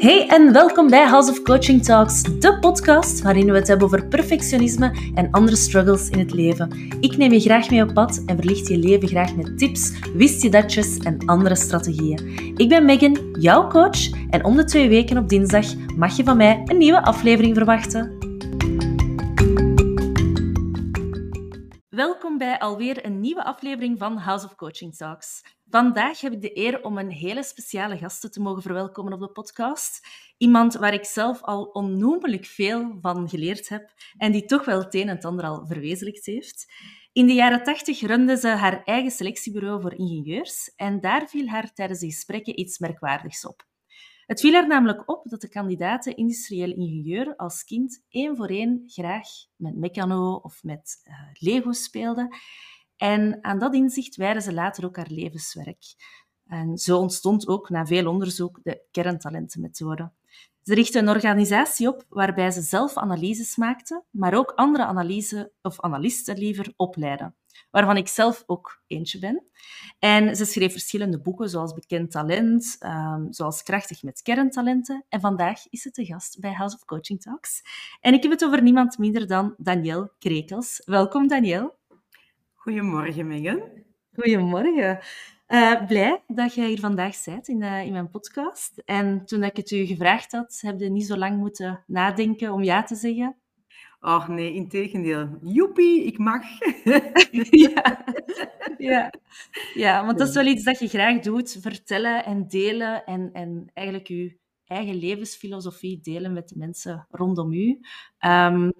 Hey en welkom bij House of Coaching Talks, de podcast waarin we het hebben over perfectionisme en andere struggles in het leven. Ik neem je graag mee op pad en verlicht je leven graag met tips, wist je datjes en andere strategieën. Ik ben Megan, jouw coach, en om de twee weken op dinsdag mag je van mij een nieuwe aflevering verwachten. Welkom bij alweer een nieuwe aflevering van House of Coaching Talks. Vandaag heb ik de eer om een hele speciale gasten te mogen verwelkomen op de podcast. Iemand waar ik zelf al onnoemelijk veel van geleerd heb en die toch wel het een en ander al verwezenlijkt heeft. In de jaren tachtig runde ze haar eigen selectiebureau voor ingenieurs en daar viel haar tijdens de gesprekken iets merkwaardigs op. Het viel er namelijk op dat de kandidaten industrieel ingenieur als kind één voor één graag met Meccano of met uh, Lego speelden. En aan dat inzicht wijden ze later ook haar levenswerk. En zo ontstond ook na veel onderzoek de kerntalentenmethode. Ze richtte een organisatie op waarbij ze zelf analyses maakten, maar ook andere analyse, of analisten liever opleiden, waarvan ik zelf ook eentje ben. En ze schreef verschillende boeken, zoals Bekend Talent, um, zoals Krachtig met Kerntalenten. En vandaag is ze te gast bij House of Coaching Talks. En ik heb het over niemand minder dan Danielle Krekels. Welkom, Danielle. Goedemorgen, Megan. Goedemorgen. Uh, blij dat jij hier vandaag bent in, uh, in mijn podcast. En toen ik het u gevraagd had, heb je niet zo lang moeten nadenken om ja te zeggen. Oh nee, integendeel. Joepie, ik mag. ja. ja. ja, want dat is wel iets dat je graag doet. Vertellen en delen en, en eigenlijk je eigen levensfilosofie delen met de mensen rondom u. Um,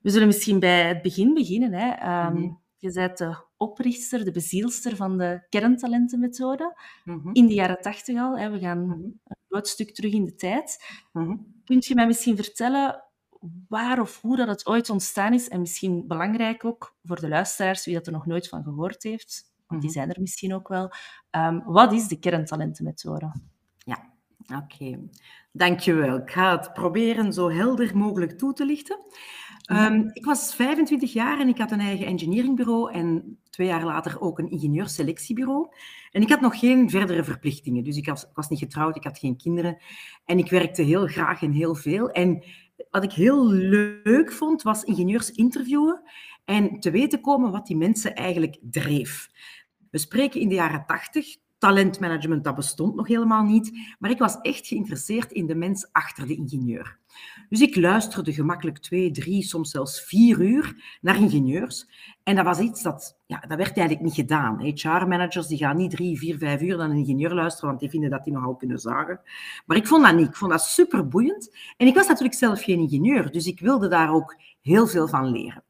we zullen misschien bij het begin beginnen. Hè. Um, mm je bent de oprichter, de bezielster van de kerntalentenmethode. Mm In de jaren tachtig al. Hè. We gaan mhm. een groot stuk terug in de tijd. Mm Kunt je mij misschien vertellen waar of hoe dat het ooit ontstaan is? En misschien belangrijk ook voor de luisteraars, wie dat er nog nooit van gehoord heeft. Want die mhm. zijn er misschien ook wel. Um, wat is de kerntalentenmethode? Ja, oké. Okay. Dankjewel. Ik ga het proberen zo helder mogelijk toe te lichten. Um, ik was 25 jaar en ik had een eigen engineeringbureau en twee jaar later ook een ingenieursselectiebureau. En ik had nog geen verdere verplichtingen, dus ik was, ik was niet getrouwd, ik had geen kinderen en ik werkte heel graag en heel veel. En wat ik heel leuk vond, was ingenieurs interviewen en te weten komen wat die mensen eigenlijk dreef. We spreken in de jaren 80, talentmanagement, dat bestond nog helemaal niet. Maar ik was echt geïnteresseerd in de mens achter de ingenieur. Dus ik luisterde gemakkelijk twee, drie, soms zelfs vier uur naar ingenieurs. En dat was iets dat, ja, dat werd eigenlijk niet gedaan. HR-managers die gaan niet drie, vier, vijf uur naar een ingenieur luisteren, want die vinden dat die nogal kunnen zagen. Maar ik vond dat niet. Ik vond dat super boeiend. En ik was natuurlijk zelf geen ingenieur, dus ik wilde daar ook heel veel van leren.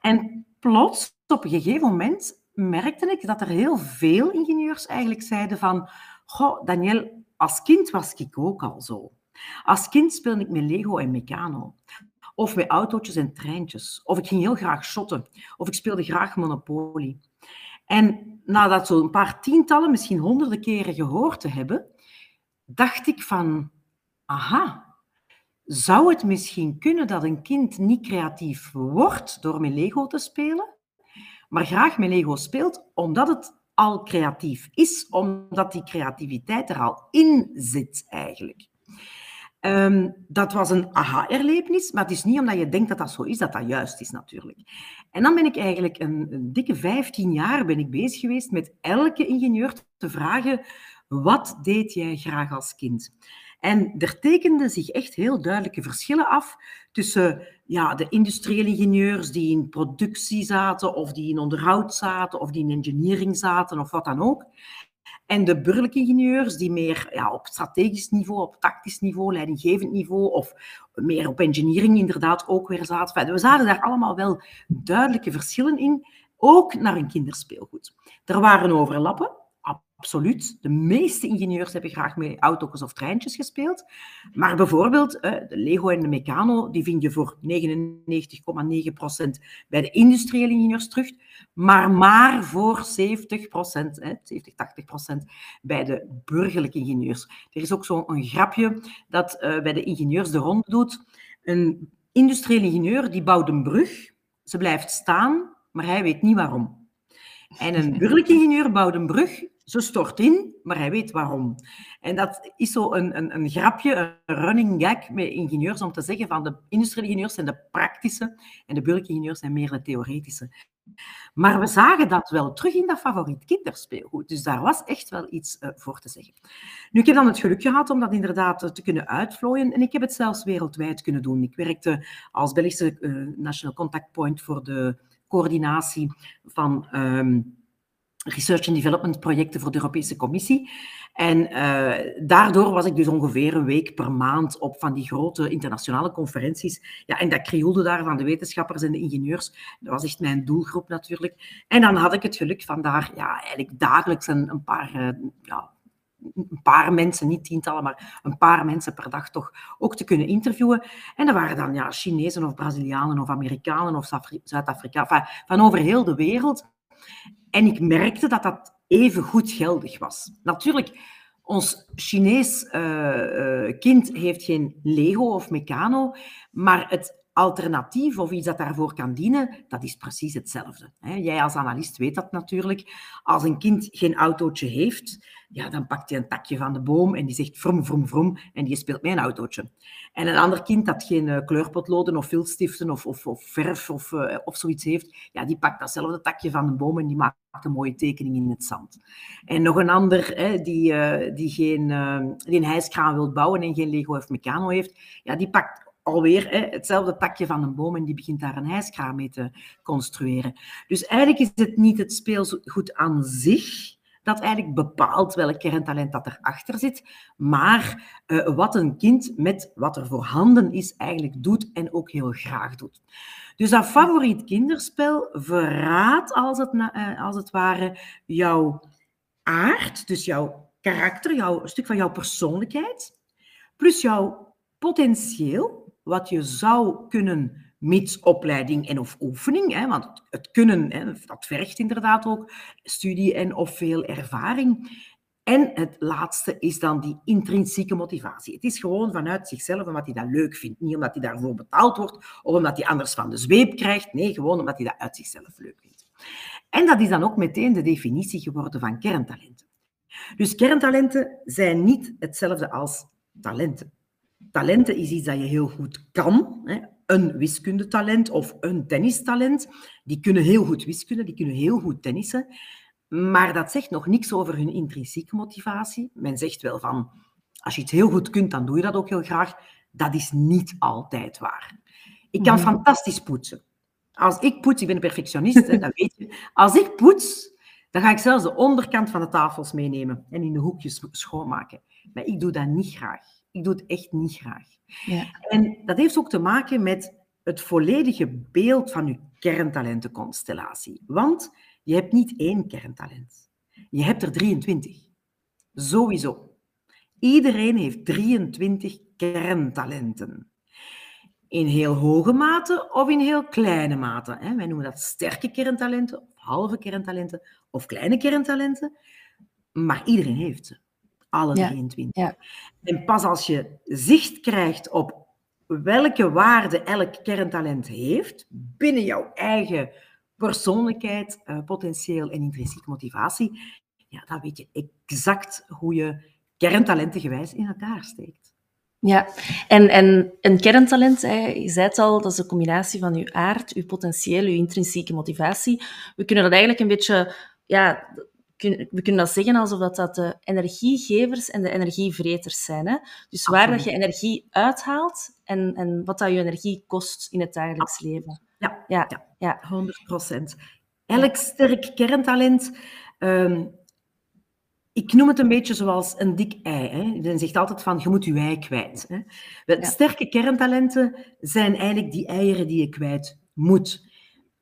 En plots, op een gegeven moment, merkte ik dat er heel veel ingenieurs eigenlijk zeiden van Goh, Daniel, als kind was ik ook al zo. Als kind speelde ik met Lego en Meccano. Of met autootjes en treintjes. Of ik ging heel graag shotten. Of ik speelde graag Monopoly. En nadat zo een paar tientallen, misschien honderden keren gehoord te hebben, dacht ik van, aha, zou het misschien kunnen dat een kind niet creatief wordt door met Lego te spelen, maar graag met Lego speelt omdat het al creatief is, omdat die creativiteit er al in zit eigenlijk. Um, dat was een aha-erlevenis, maar het is niet omdat je denkt dat dat zo is, dat dat juist is natuurlijk. En dan ben ik eigenlijk een, een dikke 15 jaar ben ik bezig geweest met elke ingenieur te vragen, wat deed jij graag als kind? En er tekenden zich echt heel duidelijke verschillen af tussen ja, de industriële ingenieurs die in productie zaten, of die in onderhoud zaten, of die in engineering zaten, of wat dan ook. En de burgerlijke ingenieurs die meer ja, op strategisch niveau, op tactisch niveau, leidinggevend niveau, of meer op engineering inderdaad ook weer zaten. We zagen daar allemaal wel duidelijke verschillen in, ook naar een kinderspeelgoed. Er waren overlappen, Absoluut. De meeste ingenieurs hebben graag met auto's of treintjes gespeeld. Maar bijvoorbeeld de Lego en de Meccano, die vind je voor 99,9% bij de industriële ingenieurs terug, maar maar voor 70%, 70, 80% bij de burgerlijke ingenieurs. Er is ook zo'n grapje dat bij de ingenieurs de ronde doet. Een industriële ingenieur die bouwt een brug, ze blijft staan, maar hij weet niet waarom. En een burgerlijke ingenieur bouwt een brug, Ze stort in, maar hij weet waarom. En dat is zo een, een, een grapje, een running gag met ingenieurs om te zeggen van de industriële ingenieurs zijn de praktische en de burgeringenieurs zijn meer de theoretische. Maar we zagen dat wel terug in dat favoriet kinderspeelgoed. Dus daar was echt wel iets uh, voor te zeggen. Nu, ik heb dan het geluk gehad om dat inderdaad uh, te kunnen uitvlooien. En ik heb het zelfs wereldwijd kunnen doen. Ik werkte als Belgische uh, National Contact Point voor de coördinatie van um, research and development projecten voor de Europese Commissie. En uh, daardoor was ik dus ongeveer een week per maand op van die grote internationale conferenties. Ja, en dat krioelde daar van de wetenschappers en de ingenieurs. Dat was echt mijn doelgroep natuurlijk. En dan had ik het geluk van daar ja, eigenlijk dagelijks een, een paar... Uh, ja, een paar mensen, niet tientallen, maar een paar mensen per dag toch ook te kunnen interviewen. En dat waren dan ja, Chinezen of Brazilianen of Amerikanen of Zuid-Afrika, van over heel de wereld. En ik merkte dat dat even goed geldig was. Natuurlijk, ons Chinees uh, uh, kind heeft geen Lego of Meccano, maar het alternatief of iets dat daarvoor kan dienen, dat is precies hetzelfde. Jij als analist weet dat natuurlijk. Als een kind geen autootje heeft, ja, dan pakt hij een takje van de boom en die zegt vrom, vrom, vrom en die speelt met een autootje. En een ander kind dat geen uh, kleurpotloden of viltstiften of, of, of verf of, uh, of zoiets heeft, ja, die pakt datzelfde takje van de boom en die maakt een mooie tekening in het zand. En nog een ander hè, die, uh, die, geen, die een hijskraan wil bouwen en geen Lego of Meccano heeft, ja, die pakt alweer hè, hetzelfde takje van een boom en die begint daar een hijskraan mee te construeren. Dus eigenlijk is het niet het speelgoed aan zich dat eigenlijk bepaalt welk kerntalent dat erachter zit, maar uh, wat een kind met wat er voorhanden is eigenlijk doet en ook heel graag doet. Dus dat favoriet kinderspel verraadt als het, uh, als het ware jouw aard, dus jouw karakter, jouw, een stuk van jouw persoonlijkheid, plus jouw potentieel, wat je zou kunnen mits opleiding en of oefening. Hè, want het kunnen, hè, dat vergt inderdaad ook studie en of veel ervaring. En het laatste is dan die intrinsieke motivatie. Het is gewoon vanuit zichzelf omdat hij dat leuk vindt. Niet omdat hij daarvoor betaald wordt of omdat hij anders van de zweep krijgt. Nee, gewoon omdat hij dat uit zichzelf leuk vindt. En dat is dan ook meteen de definitie geworden van kerntalenten. Dus kerntalenten zijn niet hetzelfde als talenten. Talenten is iets dat je heel goed kan. Hè een wiskundetalent of een tennistalent. Die kunnen heel goed wiskunde, die kunnen heel goed tennissen. Maar dat zegt nog niks over hun intrinsieke motivatie. Men zegt wel van, als je het heel goed kunt, dan doe je dat ook heel graag. Dat is niet altijd waar. Ik kan mhm. fantastisch poetsen. Als ik poets, ik ben een perfectionist, hè, dat weet je. Als ik poets, dan ga ik zelfs de onderkant van de tafels meenemen en in de hoekjes schoonmaken. Maar ik doe dat niet graag. Ik doe het echt niet graag. Ja. En dat heeft ook te maken met het volledige beeld van je kerntalentenconstellatie. Want je hebt niet één kerntalent. Je hebt er 23. Sowieso. Iedereen heeft 23 kerntalenten. In heel hoge mate of in heel kleine mate. Wij noemen dat sterke kerntalenten, of halve kerntalenten, of kleine kerntalenten. Maar iedereen heeft ze. Alle 23. Ja. En pas als je zicht krijgt op welke waarde elk kerntalent heeft binnen jouw eigen persoonlijkheid, uh, potentieel en intrinsieke motivatie, ja, dan weet je exact hoe je kerntalentengewijs in elkaar steekt. Ja, en, en een kerntalent, hè, je zei het al, dat is een combinatie van je aard, je potentieel, je intrinsieke motivatie. We kunnen dat eigenlijk een beetje ja, we kunnen dat zeggen alsof dat, dat de energiegevers en de energievreters zijn. Hè? Dus waar dat je energie uithaalt en, en wat dat je energie kost in het dagelijks leven. Ja, ja, ja, ja. 100 procent. Elk sterk kerntalent... Um, ik noem het een beetje zoals een dik ei. Hè. Men zegt altijd van, je moet je ei kwijt. Hè. Ja. Sterke kerntalenten zijn eigenlijk die eieren die je kwijt moet.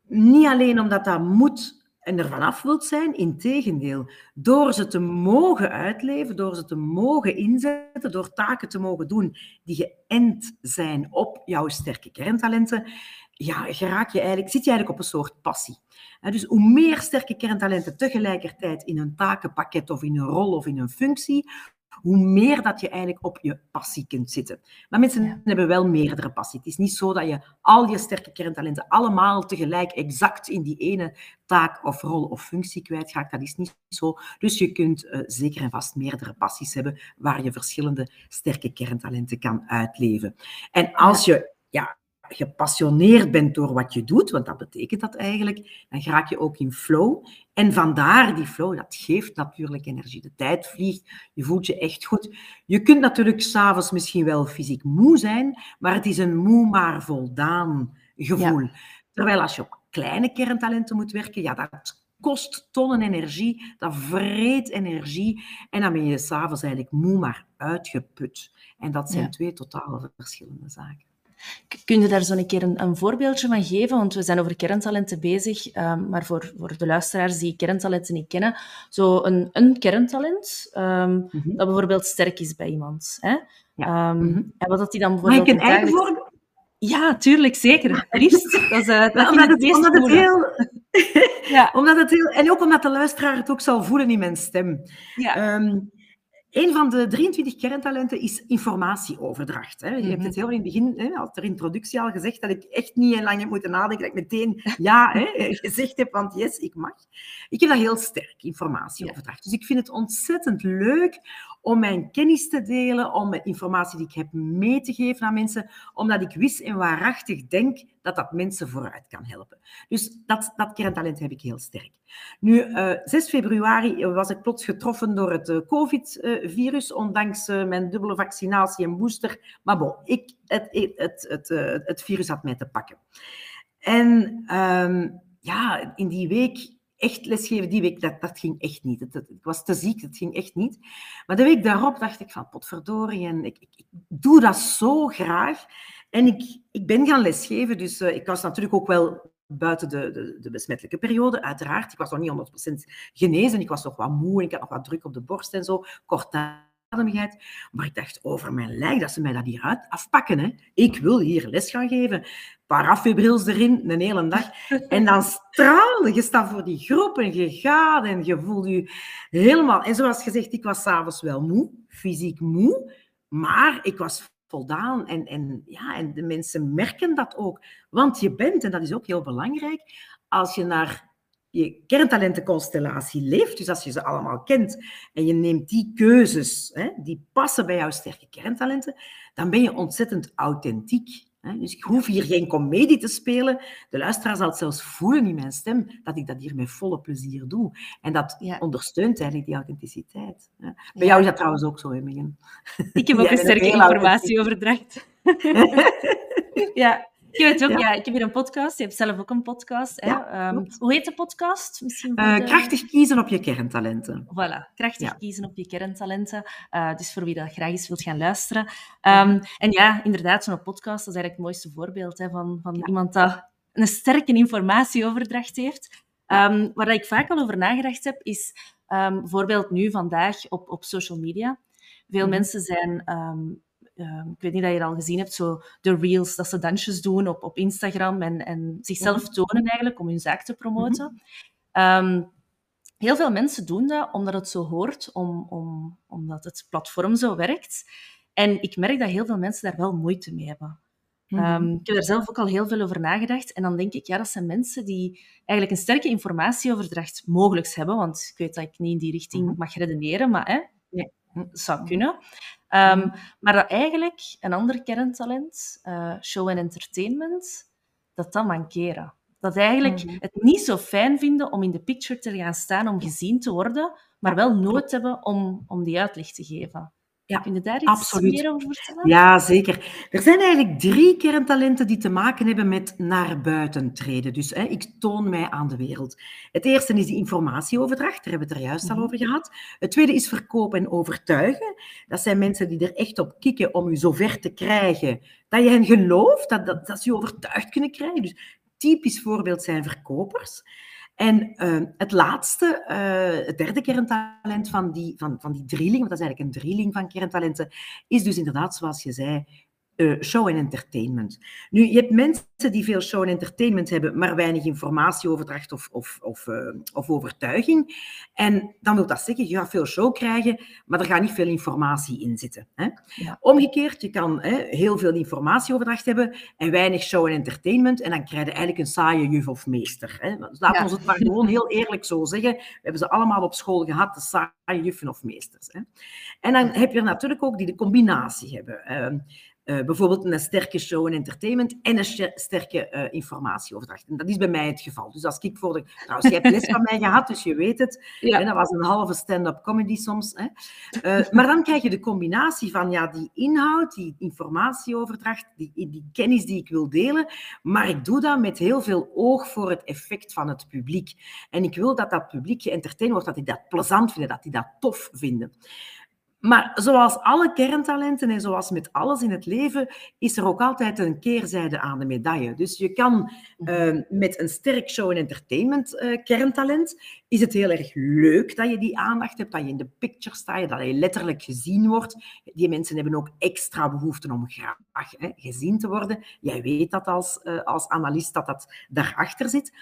Niet alleen omdat dat moet en vanaf wilt zijn. Integendeel, door ze te mogen uitleven, door ze te mogen inzetten, door taken te mogen doen die geënt zijn op jouw sterke kerntalenten, ja, geraak je eigenlijk, zit je eigenlijk op een soort passie. Dus hoe meer sterke kerntalenten tegelijkertijd in een takenpakket of in een rol of in een functie, hoe meer dat je eigenlijk op je passie kunt zitten. Maar mensen hebben wel meerdere passie. Het is niet zo dat je al je sterke kerntalenten allemaal tegelijk exact in die ene taak of rol of functie kwijtgaat. Dat is niet zo. Dus je kunt uh, zeker en vast meerdere passies hebben waar je verschillende sterke kerntalenten kan uitleven. En als je ja, gepassioneerd bent door wat je doet, want dat betekent dat eigenlijk, dan raak je ook in flow. En vandaar die flow, dat geeft natuurlijk energie. De tijd vliegt, je voelt je echt goed. Je kunt natuurlijk s'avonds misschien wel fysiek moe zijn, maar het is een moe maar voldaan gevoel. Terwijl als je op kleine kerntalenten moet werken, ja, dat kost tonnen energie, dat vreet energie. En dan ben je s'avonds eigenlijk moe maar uitgeput. En dat zijn twee totaal verschillende zaken. Kun je daar zo een keer een, een, voorbeeldje van geven? Want we zijn over kerntalenten bezig, um, maar voor, voor de luisteraars die kerntalenten niet kennen, zo een, een kerntalent um, mm-hmm. dat bijvoorbeeld sterk is bij iemand. Hè? Ja. Um, mm-hmm. En wat dat die dan bijvoorbeeld... Mag ik een eigen voorbeeld? Ja, tuurlijk, zeker. Liefst. Dat is, uh, dat omdat, het, omdat het heel... ja. omdat het heel... En ook omdat de luisteraar het ook zal voelen in mijn stem. Ja. Een van de 23 kerntalenten is informatieoverdracht. Hè. Je hebt mhm. het heel in het begin, hè, als ter introductie al gezegd, dat ik echt niet heel lang heb moeten nadenken, dat ik meteen ja hè, gezegd heb, want yes, ik mag. Ik heb dat heel sterk, informatieoverdracht. Dus ik vind het ontzettend leuk om mijn kennis te delen, om informatie die ik heb mee te geven aan mensen, omdat ik wist en waarachtig denk dat dat mensen vooruit kan helpen. Dus dat, dat kerntalent heb ik heel sterk. Nu, uh, eh, 6 februari was ik plots getroffen door het uh, COVID-virus, ondanks uh, mijn dubbele vaccinatie en booster. Maar bon, ik, het, het, het, het virus had mij te pakken. En um, ja, in die week echt lesgeven die week, dat, dat ging echt niet. Ik was te ziek, het ging echt niet. Maar de week daarop dacht ik van, potverdorie, en ik, ik, ik doe dat zo graag. En ik, ik ben gaan lesgeven, dus uh, ik was natuurlijk ook wel buiten de, de, de, besmettelijke periode, uiteraard. Ik was nog niet 100% genezen, ik was nog wat moe en ik had nog wat druk op de borst en zo, kortademigheid. Maar ik dacht, over mijn lijk, dat ze mij dat hier uit afpakken. Hè. Ik wil hier les gaan geven. Parafibrils erin, een hele dag. En dan straalde je staat voor die groep en je gaat en je voelt je helemaal... En zoals gezegd, ik was s'avonds wel moe, fysiek moe, maar ik was voldaan. En, en, ja, en de mensen merken dat ook. Want je bent, en dat is ook heel belangrijk, als je naar je kerntalentenconstellatie leeft, dus als je ze allemaal kent en je neemt die keuzes, hè, die passen bij jouw sterke kerntalenten, dan ben je ontzettend authentiek. Dus ik hoef hier geen komedie te spelen. De luisteraar zal het zelfs voelen in mijn stem dat ik dat hier met volle plezier doe. En dat ondersteunt eigenlijk die authenticiteit. Bij jou is dat trouwens ook zo, hè, Ik heb ook een sterke informatieoverdracht. ja, ik weet ook, ja. ik heb hier een podcast. Je hebt zelf ook een podcast. Hè? Um, hoe heet de podcast? Misschien uh, Krachtig kiezen op je kerntalenten. Voilà, krachtig kiezen op je kerntalenten. Uh, dus voor wie dat graag eens wilt gaan luisteren. Um, en ja, inderdaad, zo'n podcast dat is eigenlijk het mooiste voorbeeld hè, van, van iemand dat een sterke informatieoverdracht heeft. Um, waar ik vaak al over nagedacht heb, is bijvoorbeeld nu, vandaag, op, op social media. Veel mm. mensen zijn Ehm, ik weet niet dat je al gezien hebt, zo de reels, dat ze dansjes doen op, op Instagram en, en zichzelf mhm. tonen eigenlijk om hun zaak te promoten. Ehm, heel veel mensen doen dat omdat het zo hoort, om, om, omdat het platform zo werkt. En ik merk dat heel veel mensen daar wel moeite mee hebben. Mhm. Ehm, ik heb er zelf ook al heel veel over nagedacht. En dan denk ik, ja, dat zijn mensen die eigenlijk een sterke informatieoverdracht mogelijk hebben. Want ik weet dat ik niet in die richting mhm. mag redeneren, maar hè, zou kunnen. Um, maar dat eigenlijk een ander kerntalent, uh, show en entertainment, dat dat mankeren. Dat eigenlijk mhm. het niet zo fijn vinden om in de picture te gaan staan om gezien te worden, maar wel nood hebben om, om die uitleg te geven. Ja, Kun je daar iets absoluut. meer over vertellen? Ja, zeker. Er zijn eigenlijk drie kerntalenten die te maken hebben met naar buiten treden. Dus hè, ik toon mij aan de wereld. Het eerste is die informatieoverdracht, daar hebben we het er juist al mhm. over gehad. Het tweede is verkopen en overtuigen. Dat zijn mensen die er echt op kikken om je zover te krijgen dat je hen gelooft, dat, dat, dat ze je overtuigd kunnen krijgen. Dus typisch voorbeeld zijn verkopers. En uh, het laatste, uh, het derde kerntalent van die, van, van die drieling, want dat is eigenlijk een drieling van kerntalenten, is dus inderdaad, zoals je zei, uh, show en entertainment. Nu, je hebt mensen die veel show en entertainment hebben, maar weinig informatieoverdracht of, of, of, uh, of overtuiging. En dan wil dat zeggen, je gaat veel show krijgen, maar er gaat niet veel informatie in zitten. Hè? Ja. Omgekeerd, je kan hè, heel veel informatieoverdracht hebben en weinig show en entertainment, en dan krijg je eigenlijk een saaie juf of meester. Hè? Laten we ja. ons het maar gewoon heel eerlijk zo zeggen. We hebben ze allemaal op school gehad, de saaie juffen of meesters. Hè? En dan heb je natuurlijk ook die de combinatie hebben. Uh, uh, bijvoorbeeld een sterke show en entertainment en een sterke uh, informatieoverdracht. En dat is bij mij het geval. Dus als ik voor de... Trouwens, je hebt les van mij gehad, dus je weet het. Ja. dat was een halve stand-up comedy soms. Hè. Uh, maar dan krijg je de combinatie van ja, die inhoud, die informatieoverdracht, die, die kennis die ik wil delen, maar ik doe dat met heel veel oog voor het effect van het publiek. En ik wil dat dat publiek geëntertained wordt, dat die dat plezant vinden, dat die dat tof vinden. Maar zoals alle kerntalenten en zoals met alles in het leven, is er ook altijd een keerzijde aan de medaille. Dus je kan uh, met een sterk show- en entertainment uh, kerntalent, is het heel erg leuk dat je die aandacht hebt, dat je in de picture staat, dat je letterlijk gezien wordt. Die mensen hebben ook extra behoefte om graag hè, gezien te worden. Jij weet dat als, uh, als analist dat dat daarachter zit.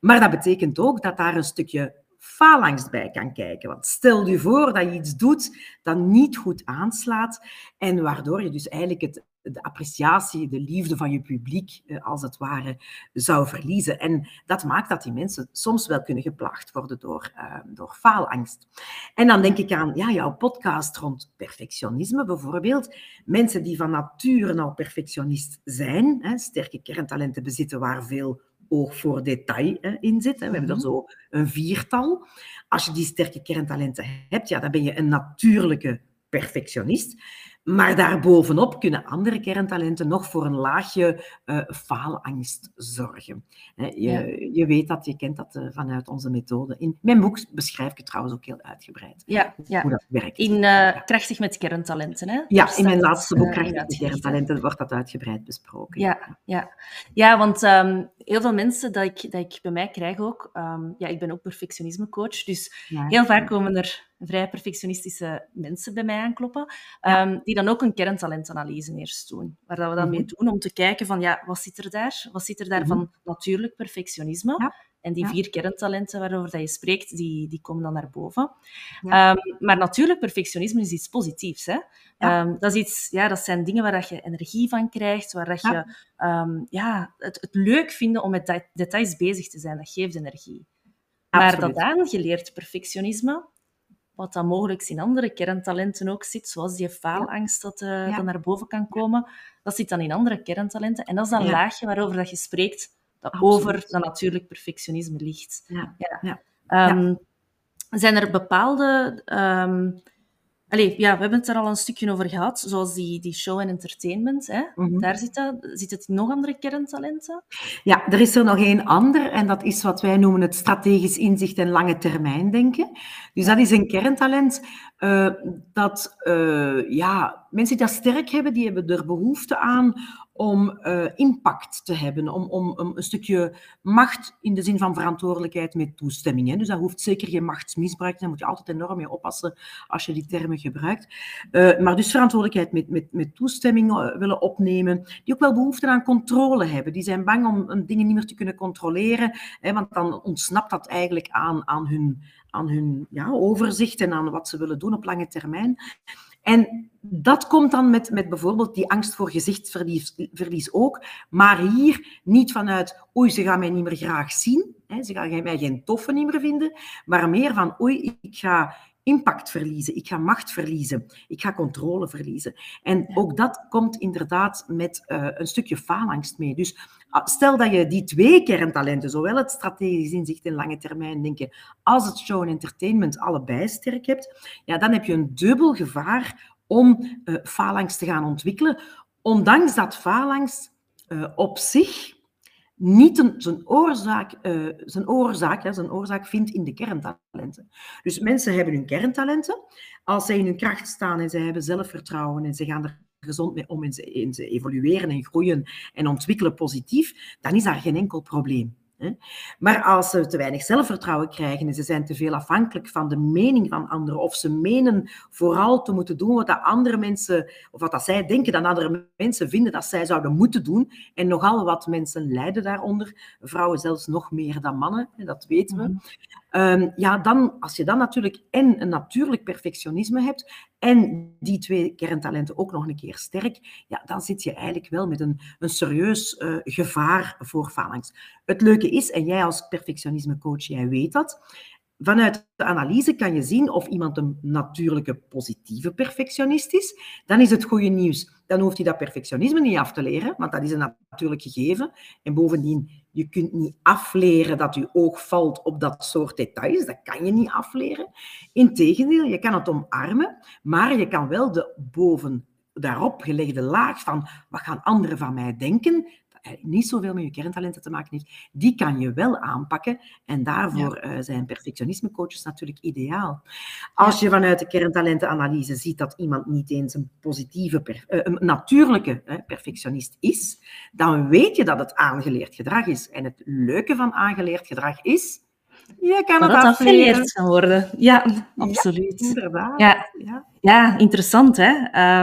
Maar dat betekent ook dat daar een stukje faalangst bij kan kijken. Want stel je voor dat je iets doet dat niet goed aanslaat en waardoor je dus eigenlijk het, de appreciatie, de liefde van je publiek, eh, als het ware, zou verliezen. En dat maakt dat die mensen soms wel kunnen geplaagd worden door, uh, door faalangst. En dan denk ik aan ja, jouw podcast rond perfectionisme bijvoorbeeld. Mensen die van nature al perfectionist zijn, hè, sterke kerntalenten bezitten waar veel oog voor detail hè, in zit. Hè. We hebben er mhm. zo een viertal. Als je die sterke kerntalenten hebt, ja, dan ben je een natuurlijke perfectionist. Maar daarbovenop kunnen andere kerntalenten nog voor een laagje uh, faalangst zorgen. Je, je weet dat, je kent dat uh, vanuit onze methode. In mijn boek beschrijf ik het trouwens ook heel uitgebreid. Ja, ja. hoe dat werkt. In uh, Krachtig met kerntalenten, hè? Ja, in mijn laatste boek Krachtig met kerntalenten wordt dat uitgebreid besproken. Ja, ja. ja want um, heel veel mensen dat ik, dat ik bij mij krijg ook... Um, ja, ik ben ook perfectionismecoach, dus heel vaak komen er vrij perfectionistische mensen bij mij aankloppen, ja. um, die dan ook een kerntalentanalyse eerst doen. Waar dat we dan mee mhm. doen om te kijken van, ja, wat zit er daar? Wat zit er daar mm -hmm. van natuurlijk perfectionisme? Ja. En die vier kerntalenten waarover dat je spreekt, die, die komen dan naar boven. Ja. Um, maar natuurlijk, perfectionisme is iets positiefs. Hè? Ja. Um, dat, is iets, ja, dat zijn dingen waar dat je energie van krijgt, waar dat je um, ja, het, het leuk vinden om met details bezig te zijn. Dat geeft energie. Absoluut. Maar dat aangeleerd perfectionisme, wat dan mogelijk in andere kerntalenten ook zit, zoals die faalangst dat, uh, ja. naar boven kan komen, dat zit dan in andere kerntalenten. En dat is dan een laagje waarover dat je spreekt, dat Absoluut. over dat natuurlijk perfectionisme ligt. Ja. Um, zijn er bepaalde um, Allee, ja, we hebben het er al een stukje over gehad, zoals die, die show en entertainment. Hè? Mm -hmm. Daar zit, dat, zit het nog andere kerntalenten? Ja, er is er nog één ander en dat is wat wij noemen het strategisch inzicht en lange termijn denken. Dus dat is een kerntalent uh, dat, uh, ja, mensen die dat sterk hebben, die hebben er behoefte aan om uh, impact te hebben, om, om, om, een stukje macht in de zin van verantwoordelijkheid met toestemming. Hè. Dus dat hoeft zeker geen machtsmisbruik daar moet je altijd enorm mee oppassen als je die termen gebruikt. Uh, maar dus verantwoordelijkheid met, met, met toestemming uh, willen opnemen, die ook wel behoefte aan controle hebben. Die zijn bang om dingen niet meer te kunnen controleren, hè, want dan ontsnapt dat eigenlijk aan, aan hun, aan hun ja, overzicht en aan wat ze willen doen op lange termijn. En dat komt dan met, met bijvoorbeeld die angst voor gezichtsverlies ook. Maar hier niet vanuit, oei, ze gaan mij niet meer graag zien. Hè, ze gaan mij geen toffe niet meer vinden. Maar meer van, oei, ik ga impact verliezen, ik ga macht verliezen, ik ga controle verliezen. En ook dat komt inderdaad met uh, een stukje faalangst mee. Dus stel dat je die twee kerntalenten, zowel het strategisch inzicht en lange termijn denken, als het show en entertainment allebei sterk hebt, ja, dan heb je een dubbel gevaar om uh, faalangst te gaan ontwikkelen, ondanks dat faalangst uh, op zich niet een, zijn, oorzaak, uh, zijn, oorzaak, zijn oorzaak vindt in de kerntalenten. Dus mensen hebben hun kerntalenten. Als zij in hun kracht staan en zij hebben zelfvertrouwen en ze gaan er gezond mee om en ze evolueren en groeien en ontwikkelen positief, dan is daar geen enkel probleem. Maar als ze te weinig zelfvertrouwen krijgen en ze zijn te veel afhankelijk van de mening van anderen, of ze menen vooral te moeten doen wat dat andere mensen, of wat dat zij denken dat andere mensen vinden dat zij zouden moeten doen, en nogal wat mensen lijden daaronder, vrouwen zelfs nog meer dan mannen, dat weten we. Mhm. Ehm, ja, dan, als je dan natuurlijk en een natuurlijk perfectionisme hebt en die twee kerntalenten ook nog een keer sterk, ja, dan zit je eigenlijk wel met een, een serieus uh, gevaar voor faalangst. Het leuke is, en jij als perfectionismecoach, jij weet dat, Vanuit de analyse kan je zien of iemand een natuurlijke positieve perfectionist is. Dan is het goede nieuws. Dan hoeft hij dat perfectionisme niet af te leren, want dat is een natuurlijk gegeven. En bovendien, je kunt niet afleren dat je oog valt op dat soort details. Dat kan je niet afleren. Integendeel, je kan het omarmen, maar je kan wel de boven daarop gelegde laag van wat gaan anderen van mij denken, niet zoveel met je kerntalenten te maken heeft, die kan je wel aanpakken. En daarvoor ja. uh, zijn perfectionismecoaches natuurlijk ideaal. Als je vanuit de kerntalentenanalyse ziet dat iemand niet eens een positieve, uh, een natuurlijke perfectionist is, dan weet je dat het aangeleerd gedrag is. En het leuke van aangeleerd gedrag is, je kan het afgeleerd kan worden. Ja, absoluut. Ja, inderdaad. Ja. ja. Interessant hè.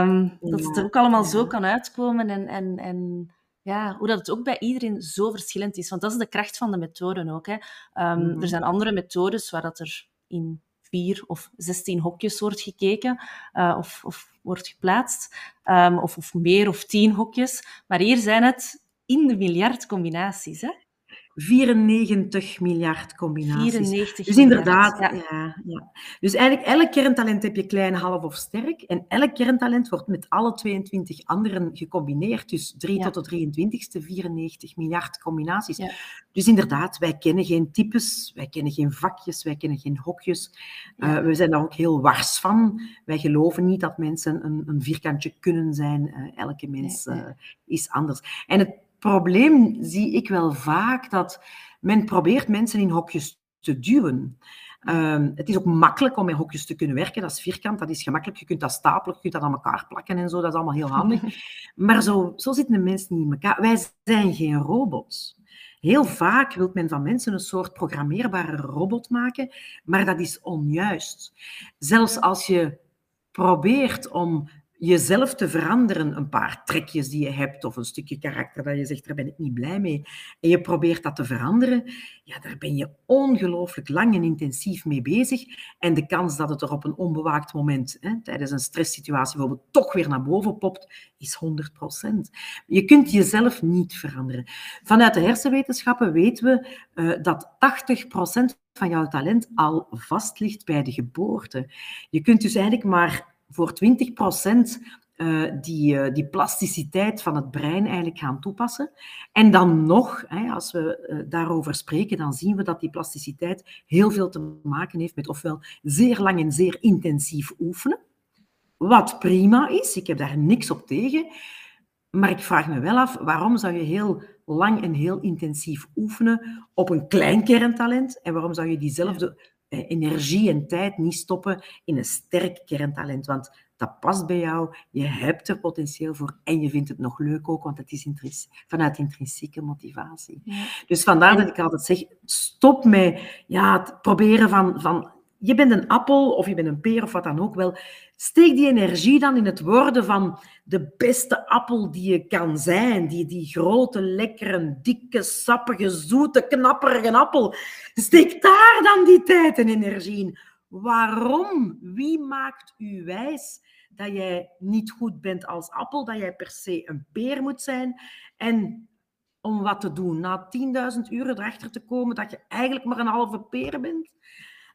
Um, dat het er ook allemaal zo kan uitkomen en, en, en ja, hoe dat het ook bij iedereen zo verschillend is. Want dat is de kracht van de methoden ook. Hè. Um, Er zijn andere methodes waar dat er in vier of zestien hokjes wordt gekeken uh, of, of, wordt geplaatst. Um, of, of meer of tien hokjes. Maar hier zijn het in de miljard combinaties. Hè. 94 miljard combinaties. 94 dus inderdaad, ja. ja. Ja, Dus eigenlijk elk kerntalent heb je klein, half of sterk. En elk kerntalent wordt met alle 22 anderen gecombineerd. Dus 3 tot de 23ste, 94 miljard combinaties. Dus inderdaad, wij kennen geen types, wij kennen geen vakjes, wij kennen geen hokjes. Uh, we zijn daar ook heel wars van. Wij geloven niet dat mensen een, een vierkantje kunnen zijn. Uh, elke mens uh, is anders. En het probleem zie ik wel vaak dat men probeert mensen in hokjes te duwen. Um, het is ook makkelijk om in hokjes te kunnen werken. Dat is vierkant, dat is gemakkelijk. Je kunt dat stapelen, je kunt dat aan elkaar plakken en zo. Dat is allemaal heel handig. Maar zo, zo zitten de mensen niet in elkaar. Wij zijn geen robots. Heel vaak wil men van mensen een soort programmeerbare robot maken, maar dat is onjuist. Zelfs als je probeert om jezelf te veranderen, een paar trekjes die je hebt of een stukje karakter dat je zegt, daar ben ik niet blij mee, en je probeert dat te veranderen, ja, daar ben je ongelooflijk lang en intensief mee bezig. En de kans dat het er op een onbewaakt moment, hè, tijdens een stresssituatie bijvoorbeeld, toch weer naar boven popt, is 100%. Je kunt jezelf niet veranderen. Vanuit de hersenwetenschappen weten we uh, dat 80% van jouw talent al vast ligt bij de geboorte. Je kunt dus eigenlijk maar voor 20 procent uh, die, uh, die plasticiteit van het brein eigenlijk gaan toepassen. En dan nog, hè, als we uh, daarover spreken, dan zien we dat die plasticiteit heel veel te maken heeft met ofwel zeer lang en zeer intensief oefenen, wat prima is, ik heb daar niks op tegen, maar ik vraag me wel af, waarom zou je heel lang en heel intensief oefenen op een klein kerntalent en waarom zou je diezelfde eh, energie en tijd niet stoppen in een sterk kerntalent. Want dat past bij jou, je hebt er potentieel voor en je vindt het nog leuk ook, want het is vanuit intrinsieke motivatie. Dus vandaar dat ik altijd zeg, stop met ja, het proberen van, van je bent een appel of je bent een peer of wat dan ook wel. Steek die energie dan in het worden van de beste appel die je kan zijn. Die, die grote, lekkere, dikke, sappige, zoete, knapperige appel. Steek daar dan die tijd en energie in. Waarom? Wie maakt u wijs dat jij niet goed bent als appel, dat jij per se een peer moet zijn? En om wat te doen? Na 10.000 uren erachter te komen dat je eigenlijk maar een halve peer bent?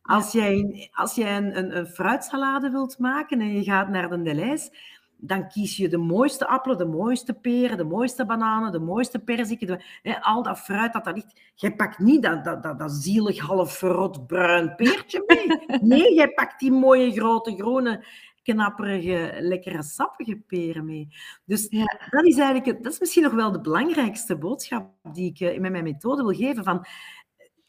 Als jij, als jij een, een, een, fruitsalade wilt maken en je gaat naar de Deleuze, dan kies je de mooiste appelen, de mooiste peren, de mooiste bananen, de mooiste perziken, al dat fruit dat daar ligt. Jij pakt niet dat, dat, dat, dat zielig half verrot bruin peertje mee. Nee, jij pakt die mooie grote groene knapperige, lekkere, sappige peren mee. Dus ja. dat is eigenlijk, dat is misschien nog wel de belangrijkste boodschap die ik eh, met mijn methode wil geven. Van,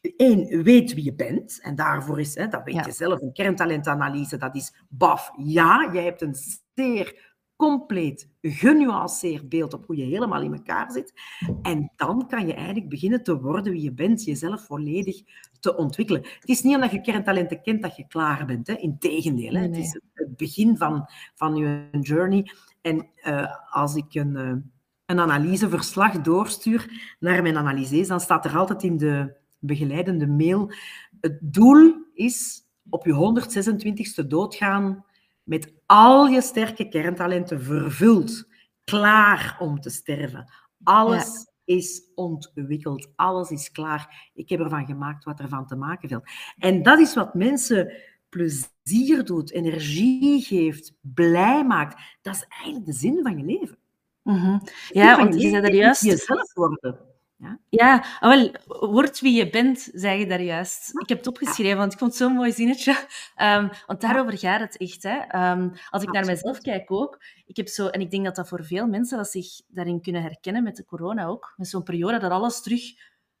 Eén, weet wie je bent. En daarvoor is, hè, dat weet je zelf, een kerntalentanalyse, dat is baf. Ja, je hebt een zeer compleet genuanceerd beeld op hoe je helemaal in elkaar zit. En dan kan je eigenlijk beginnen te worden wie je bent, jezelf volledig te ontwikkelen. Het is niet omdat je kerntalenten kent dat je klaar bent. Hè. Integendeel, hè. het is het begin van, van je journey. En uh, als ik een, uh, een analyseverslag doorstuur naar mijn analyses, dan staat er altijd in de begeleidende mail: het doel is op je 126e doodgaan met al je sterke kerntalenten vervuld, klaar om te sterven. Alles is ontwikkeld, alles is klaar. Ik heb ervan gemaakt wat ervan te maken viel. En dat is wat mensen plezier doet, energie geeft, blij maakt. Dat is eigenlijk de zin van je leven. Mm -hmm. Ja, want je zei er juist... Jezelf worden. Ja, ja ah, wel, word wie je bent, zeg je daar juist. Ik heb het opgeschreven, want ik vond het zo'n mooi zinnetje. Um, want daarover gaat het echt. Hè. Um, als ik naar mezelf kijk ook, ik heb zo, en ik denk dat dat voor veel mensen dat zich daarin kunnen herkennen met de corona ook, met zo'n periode dat alles terug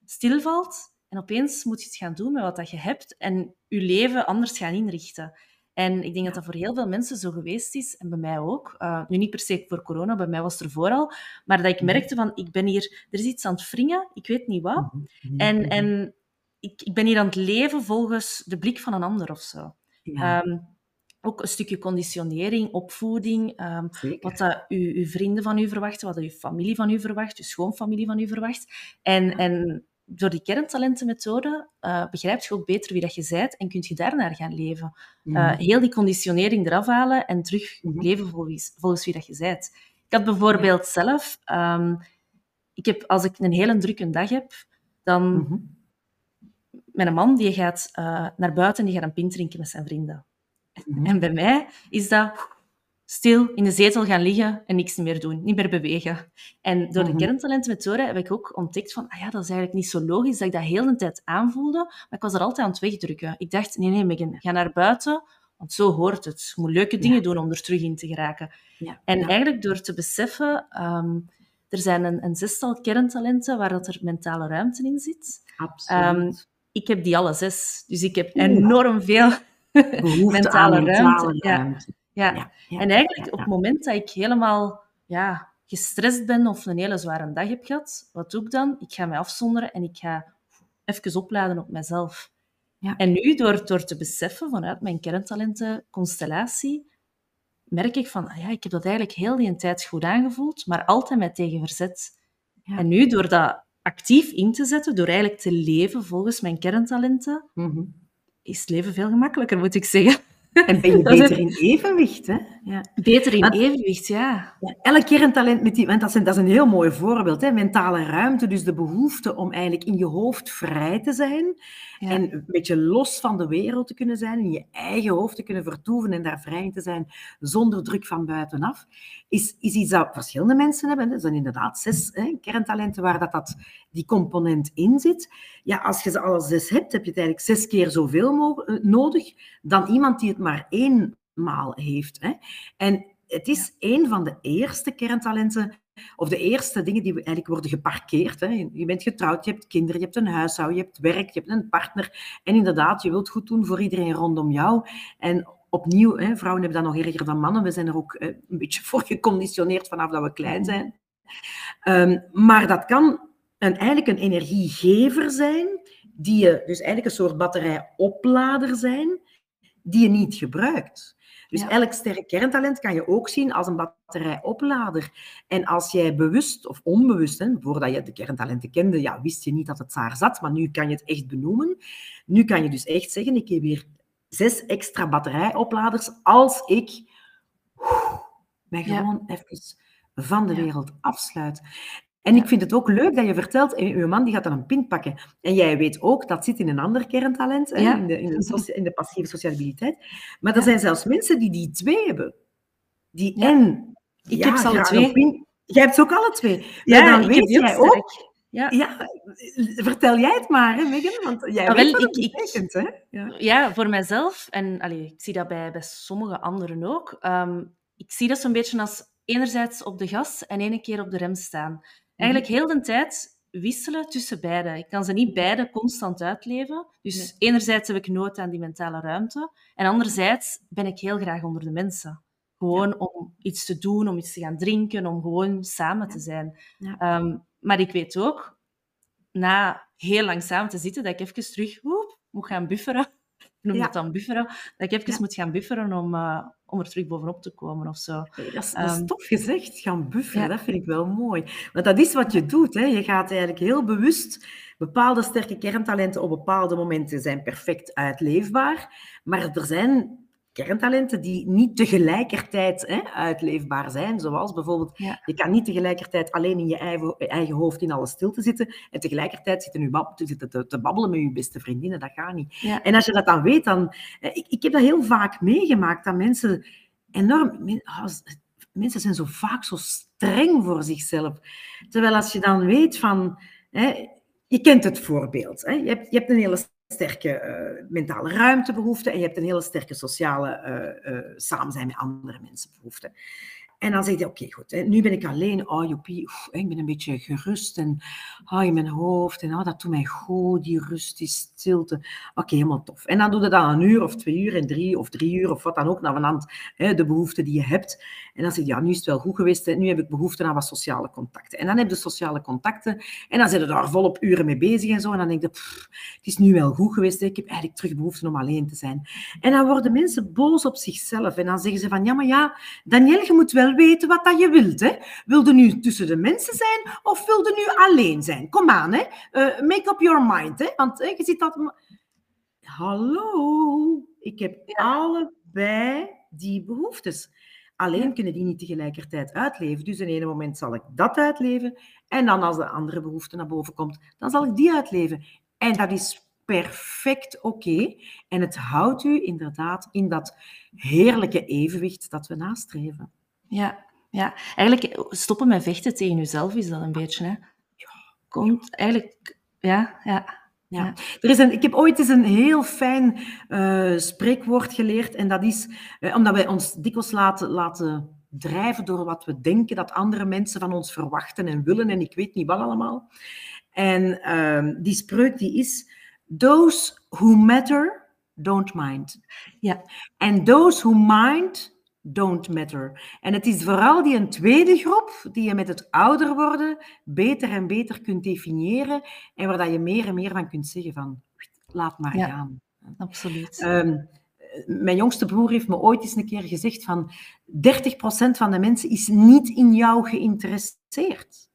stilvalt en opeens moet je het gaan doen met wat dat je hebt en je leven anders gaan inrichten. En ik denk dat dat voor heel veel mensen zo geweest is, en bij mij ook. Uh, nu niet per se voor corona, bij mij was het er vooral. Maar dat ik mhm. merkte van, ik ben hier, er is iets aan het wringen, ik weet niet wat. Mhm. Mhm. En, en ik, ik ben hier aan het leven volgens de blik van een ander of zo. Ehm, ook een stukje conditionering, opvoeding, um, wat dat uw, uw, vrienden van u verwachten, wat dat uw familie van u verwacht, uw schoonfamilie van u verwacht. En, en door die kerntalentenmethode uh, begrijp je ook beter wie dat je bent en kun je daarnaar gaan leven. Uh, heel die conditionering eraf halen en terug mm leven volgens, volgens, wie dat je bent. Ik had bijvoorbeeld zelf... Um, ik heb, als ik een hele drukke dag heb, dan... Mm -hmm. Mijn man die gaat uh, naar buiten en die gaat een pint drinken met zijn vrienden. Mhm. En bij mij is dat stil in de zetel gaan liggen en niks meer doen, niet meer bewegen. En door de mhm. kerntalentmethode heb ik ook ontdekt van, ah ja, dat is eigenlijk niet zo logisch dat ik dat heel de tijd aanvoelde, maar ik was er altijd aan het wegdrukken. Ik dacht, nee, nee, Megan, ga naar buiten, want zo hoort het. Je moet leuke dingen doen om er terug in te geraken. Ja. En eigenlijk door te beseffen, um, er zijn een, een, zestal kerntalenten waar dat er mentale ruimte in zit. Absoluut. Um, ik heb die alle zes, dus ik heb enorm veel mentale, ruimte. mentale ruimte. Ja. Ja. en eigenlijk op het moment dat ik helemaal ja, gestrest ben of een hele zware dag heb gehad, wat doe ik dan? Ik ga mij afzonderen en ik ga even opladen op mezelf. Ja. En nu, door, door te beseffen vanuit mijn kerntalentenconstellatie, merk ik van, ah ja, ik heb dat eigenlijk heel die tijd goed aangevoeld, maar altijd met tegen verzet. Ja. En nu, door dat actief in te zetten, door eigenlijk te leven volgens mijn kerntalenten, mhm. is het leven veel gemakkelijker, moet ik zeggen. En ben je beter in evenwicht, hè? Ja. Beter in evenwicht, ja. ja. Elk keer een talent met die... Want dat is een, dat is een heel mooi voorbeeld, hè? Mentale ruimte, dus de behoefte om eigenlijk in je hoofd vrij te zijn en een beetje los van de wereld te kunnen zijn, in je eigen hoofd te kunnen vertoeven en daar vrij in te zijn, zonder druk van buitenaf, is, is iets dat verschillende mensen hebben. Dat zijn inderdaad zes hè, kerntalenten waar dat, dat, die component in zit. Ja, als je ze alle zes hebt, heb je het eigenlijk zes keer zoveel eh, nodig dan iemand die het maar eenmaal heeft. Hè. En het is een van de eerste kerntalenten of de eerste dingen die eigenlijk worden geparkeerd. Hè. Je bent getrouwd, je hebt kinderen, je hebt een huishouden, je hebt werk, je hebt een partner. En inderdaad, je wilt goed doen voor iedereen rondom jou. En opnieuw, hè, vrouwen hebben dat nog erger dan mannen. We zijn er ook een beetje voor geconditioneerd vanaf dat we klein zijn. Um, maar dat kan een, eigenlijk een energiegever zijn, die je, dus eigenlijk een soort batterijoplader zijn, die je niet gebruikt. Dus elk sterk kerntalent kan je ook zien als een batterijoplader. En als jij bewust of onbewust, hè, voordat je de kerntalenten kende, ja, wist je niet dat het daar zat, maar nu kan je het echt benoemen. Nu kan je dus echt zeggen, ik heb hier zes extra batterijopladers als ik mij gewoon even van de wereld afsluit. En ik vind het ook leuk dat je vertelt, eh, je man die gaat dan een pint pakken. En jij weet ook, dat zit in een ander kerntalent, ja. in, de, in, de in, de, passieve sociabiliteit. Maar er zijn zelfs mensen die die twee hebben. Die en... Ik heb ze alle twee. Pint, jij hebt ze ook alle twee. Ja, dan weet jij ook... Ja. ja. vertel jij het maar, hè, Megan? Want jij weet wel, wat ik, betekent, hè? Ja. ja, voor mijzelf, en allee, ik zie dat bij, bij sommige anderen ook, um, ik zie dat zo'n beetje als enerzijds op de gas en ene keer op de rem staan. Eigenlijk heel de tijd wisselen tussen beide. Ik kan ze niet beide constant uitleven. Dus enerzijds heb ik nood aan die mentale ruimte. En anderzijds ben ik heel graag onder de mensen. Gewoon om iets te doen, om iets te gaan drinken, om gewoon samen te zijn. Ja. Ehm, maar ik weet ook, na heel lang samen te zitten, dat ik even terug woep, moet gaan bufferen. Ik noem Ja. dat dan bufferen. Dat ik even moet gaan bufferen om, eh, om er terug bovenop te komen of zo. Nee, Dat is, dat is Ehm, tof gezegd, gaan bufferen. ja. Dat vind ik wel mooi. Want dat is wat je doet. Hè. Je gaat eigenlijk heel bewust... Bepaalde sterke kerntalenten op bepaalde momenten zijn perfect uitleefbaar. Maar er zijn kerntalenten die niet tegelijkertijd hè, uitleefbaar zijn. Zoals bijvoorbeeld, Ja. je kan niet tegelijkertijd alleen in je eigen, eigen hoofd in alle stilte zitten en tegelijkertijd zitten, bab- te, zitten te, te babbelen met je beste vriendinnen. Dat gaat niet. Ja. En als je dat dan weet, dan... eh, Ik, ik heb dat heel vaak meegemaakt, dat mensen enorm... ah, Mensen zijn zo vaak zo streng voor zichzelf. Terwijl als je dan weet van... Hè, je kent het voorbeeld. Hè, je, hebt, je hebt een hele sterke eh, mentale ruimtebehoefte en je hebt een hele sterke sociale eh eh, samen zijn met andere mensen behoefte. En dan zeg je, oké, goed, hè, nu ben ik alleen. Oh, joepie, oef, ik ben een beetje gerust en oh, in mijn hoofd. En oh, dat doet mij goed, die rust, die stilte. Oké, helemaal tof. En dan doe je dat een uur of twee uur en drie of drie uur of wat dan ook, naar vanand hè, de behoeften die je hebt. En dan zeg je, ja, nu is het wel goed geweest. Hè. Nu heb ik behoefte aan wat sociale contacten. En dan heb je sociale contacten en dan zit je daar volop uren mee bezig en zo. En dan denk je, het is nu wel goed geweest. Ik heb eigenlijk terug behoefte om alleen te zijn. En dan worden mensen boos op zichzelf. En dan zeggen ze van, ja, maar ja, Daniel, je moet wel weten wat dat je wilt. Hè. Wil je nu tussen de mensen zijn of wil je nu alleen zijn? Kom aan, hè. Eh, make up your mind. Hè. Want hè, je ziet dat... Hallo, ik heb allebei die behoeftes. Alleen Ja. kunnen die niet tegelijkertijd uitleven. Dus in ene moment zal ik dat uitleven. En dan als de andere behoefte naar boven komt, dan zal ik die uitleven. En dat is perfect oké. En het houdt u inderdaad in dat heerlijke evenwicht dat we nastreven. Ja, ja. Eigenlijk stoppen met vechten tegen jezelf is dat een beetje. Hè? Komt eigenlijk, ja, ja. Ja. Ja. Er is een, ik heb ooit eens een heel fijn eh, spreekwoord geleerd. En dat is, eh, omdat wij ons dikwijls laten, laten drijven door wat we denken dat andere mensen van ons verwachten en willen. En ik weet niet wat allemaal. En ehm, die spreuk die is, those who matter don't mind. Ja. And those who mind don't matter. En het is vooral die een tweede groep die je met het ouder worden beter en beter kunt definiëren en waar dat je meer en meer van kunt zeggen van, laat maar Ja. gaan. Absoluut. Ehm, mijn jongste broer heeft me ooit eens een keer gezegd van 30% van de mensen is niet in jou geïnteresseerd.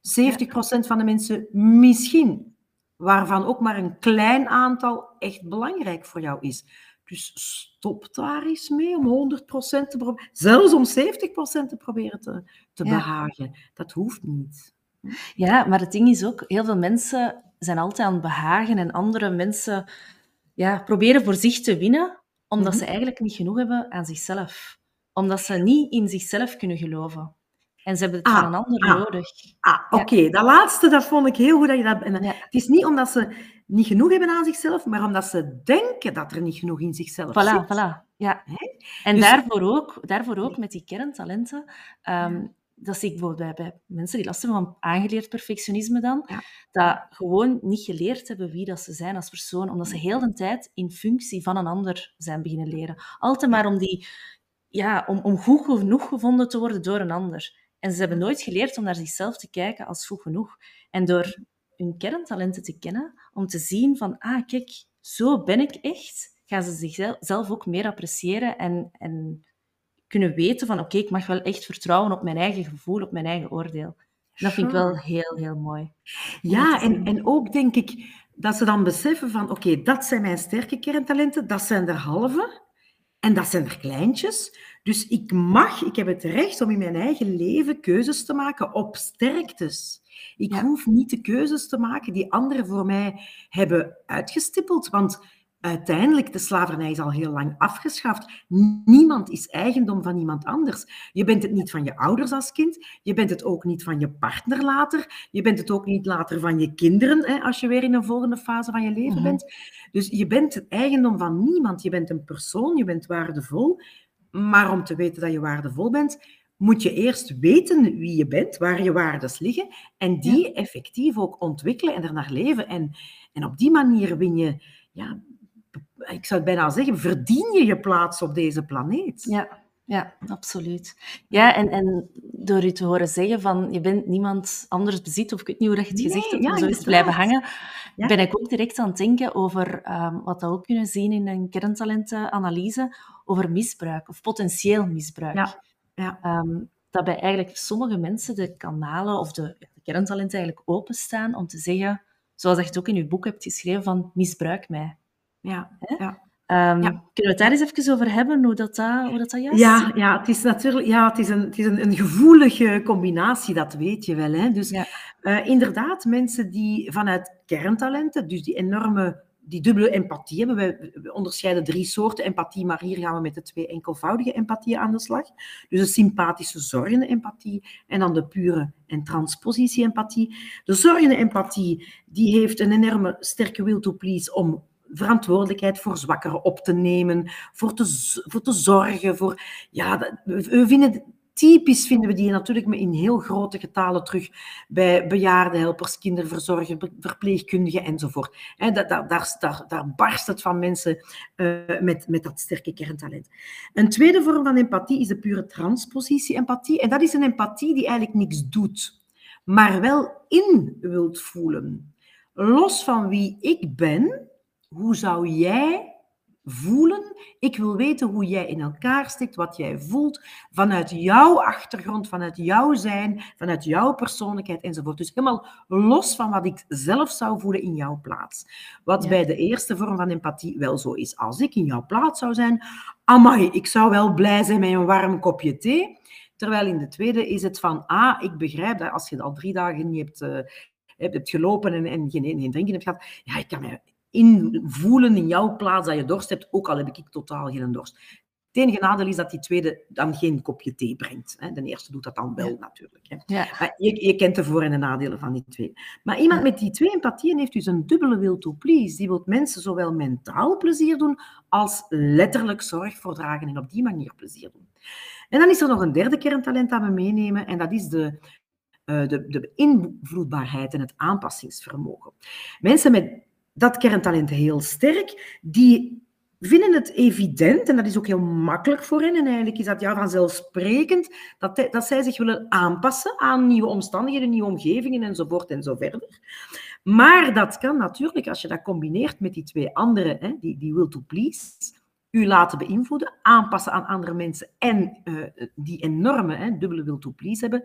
70% van de mensen misschien, waarvan ook maar een klein aantal echt belangrijk voor jou is. Dus stop daar eens mee om 100% te proberen, zelfs om 70% te proberen te, te Ja. behagen. Dat hoeft niet. Ja, maar het ding is ook, heel veel mensen zijn altijd aan het behagen en andere mensen ja, proberen voor zich te winnen, omdat Mhm. ze eigenlijk niet genoeg hebben aan zichzelf. Omdat ze niet in zichzelf kunnen geloven. En ze hebben het Ah, van een ander ah. nodig. Ah, oké. Dat laatste, dat vond ik heel goed dat je dat... en Ja. Het is niet omdat ze niet genoeg hebben aan zichzelf, maar omdat ze denken dat er niet genoeg in zichzelf Voilà, zit. voilà. Ja. Hè? En Dus- daarvoor, ook, daarvoor ook met die kerntalenten, ehm, dat zie ik bijvoorbeeld bij, bij mensen die last hebben van aangeleerd perfectionisme dan, Ja. dat gewoon niet geleerd hebben wie dat ze zijn als persoon, omdat ze heel de tijd in functie van een ander zijn beginnen leren. Altijd maar om, die, ja, om, om goed genoeg gevonden te worden door een ander. En ze hebben nooit geleerd om naar zichzelf te kijken als goed genoeg. En door hun kerntalenten te kennen, om te zien van, ah, kijk, zo ben ik echt, gaan ze zichzelf ook meer appreciëren en, en kunnen weten van, oké, ik mag wel echt vertrouwen op mijn eigen gevoel, op mijn eigen oordeel. Dat vind ik wel heel, heel mooi. Ja, en, en ook denk ik dat ze dan beseffen van, oké, dat zijn mijn sterke kerntalenten, dat zijn er halve en dat zijn er kleintjes. Dus ik mag, ik heb het recht om in mijn eigen leven keuzes te maken op sterktes. Ik Ja. hoef niet de keuzes te maken die anderen voor mij hebben uitgestippeld, want uiteindelijk, de slavernij is al heel lang afgeschaft. Niemand is eigendom van iemand anders. Je bent het niet van je ouders als kind, je bent het ook niet van je partner later, je bent het ook niet later van je kinderen, hè, als je weer in een volgende fase van je leven Mhm. bent. Dus je bent het eigendom van niemand. Je bent een persoon, je bent waardevol. Maar om te weten dat je waardevol bent, moet je eerst weten wie je bent, waar je waardes liggen, en die effectief ook ontwikkelen en ernaar leven. En, en op die manier win je, ja, ik zou het bijna zeggen, verdien je je plaats op deze planeet. Ja, Ja, absoluut. Ja, en, en door u te horen zeggen van je bent niemand anders bezit, of ik weet niet hoe dat je het gezegd hebt, ja, maar zo is blijven hangen, Ja. ben ik ook direct aan het denken over ehm, wat we ook kunnen zien in een kerntalentenanalyse, over misbruik of potentieel misbruik. Ja, ja. Ehm, dat bij eigenlijk sommige mensen de kanalen of de, ja, de kerntalenten eigenlijk openstaan om te zeggen, zoals je het ook in je boek hebt geschreven, van misbruik mij. Ja. Ehm, Ja. Kunnen we het daar eens even over hebben, hoe dat, dat, hoe dat, dat juist Ja, ja, het is natuurlijk ja, het is een, het is een, een gevoelige combinatie, dat weet je wel. Hè? Dus Ja. eh, inderdaad, mensen die vanuit kerntalenten, dus die enorme, die dubbele empathie hebben. We, we onderscheiden drie soorten empathie, maar hier gaan we met de twee enkelvoudige empathie aan de slag. Dus de sympathische zorgende empathie en dan de pure en transpositie empathie. De zorgende empathie, die heeft een enorme sterke will to please om verantwoordelijkheid voor zwakkeren op te nemen, voor te, voor te zorgen. Voor, ja, we vinden, typisch vinden we die natuurlijk in heel grote getalen terug bij bejaardenhelpers, kinderverzorgers, verpleegkundigen enzovoort. Hè, dat, dat, daar, daar, daar barst het van mensen eh, met, met dat sterke kerntalent. Een tweede vorm van empathie is de pure transpositie-empathie. En dat is een empathie die eigenlijk niks doet, maar wel in wilt voelen. Los van wie ik ben, hoe zou jij voelen? Ik wil weten hoe jij in elkaar stikt, wat jij voelt, vanuit jouw achtergrond, vanuit jouw zijn, vanuit jouw persoonlijkheid enzovoort. Dus helemaal los van wat ik zelf zou voelen in jouw plaats. Wat Ja. bij de eerste vorm van empathie wel zo is. Als ik in jouw plaats zou zijn, amai, ik zou wel blij zijn met een warm kopje thee. Terwijl in de tweede is het van, ah, ik begrijp dat als je al drie dagen niet hebt, eh, hebt, hebt gelopen en, en geen, geen drinken hebt gehad, ja, ik kan me invoelen in jouw plaats dat je dorst hebt, ook al heb ik totaal geen dorst. Het enige nadeel is dat die tweede dan geen kopje thee brengt. Hè. De eerste doet dat dan wel, Ja. natuurlijk. Hè. Ja. Maar je, je kent de voor- en de nadelen van die twee. Maar iemand met die twee empathieën heeft dus een dubbele will to please. Die wil mensen zowel mentaal plezier doen als letterlijk zorg voordragen en op die manier plezier doen. En dan is er nog een derde kerntalent dat we meenemen en dat is de, eh, de, de beïnvloedbaarheid en het aanpassingsvermogen. Mensen met dat kerntalent heel sterk, die vinden het evident, en dat is ook heel makkelijk voor hen, en eigenlijk is dat ja, vanzelfsprekend, dat, dat zij zich willen aanpassen aan nieuwe omstandigheden, nieuwe omgevingen enzovoort en zo verder. Maar dat kan natuurlijk, als je dat combineert met die twee andere, hè, die, die will to please, u laten beïnvloeden, aanpassen aan andere mensen en eh, die enorme hè, dubbele will to please hebben,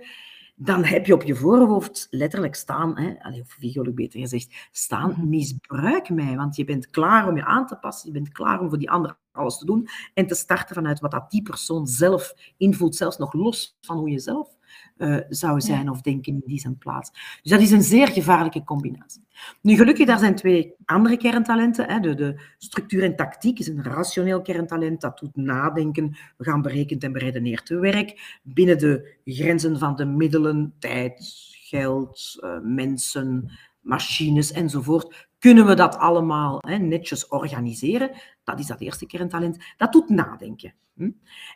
dan heb je op je voorhoofd letterlijk staan, hè, of figuurlijk beter gezegd, staan, Mhm. misbruik mij, want je bent klaar om je aan te passen, je bent klaar om voor die ander alles te doen en te starten vanuit wat dat die persoon zelf invoelt, zelfs nog los van hoe je zelf eh, zou zijn of denken in die zijn plaats. Dus dat is een zeer gevaarlijke combinatie. Nu, gelukkig, daar zijn twee andere kerntalenten. Hè. De, de structuur en tactiek is een rationeel kerntalent. Dat doet nadenken. We gaan berekend en beredeneerd te werk. Binnen de grenzen van de middelen, tijd, geld, eh, mensen, machines enzovoort, kunnen we dat allemaal hè, netjes organiseren. Dat is dat eerste kerntalent. Dat doet nadenken. Hm?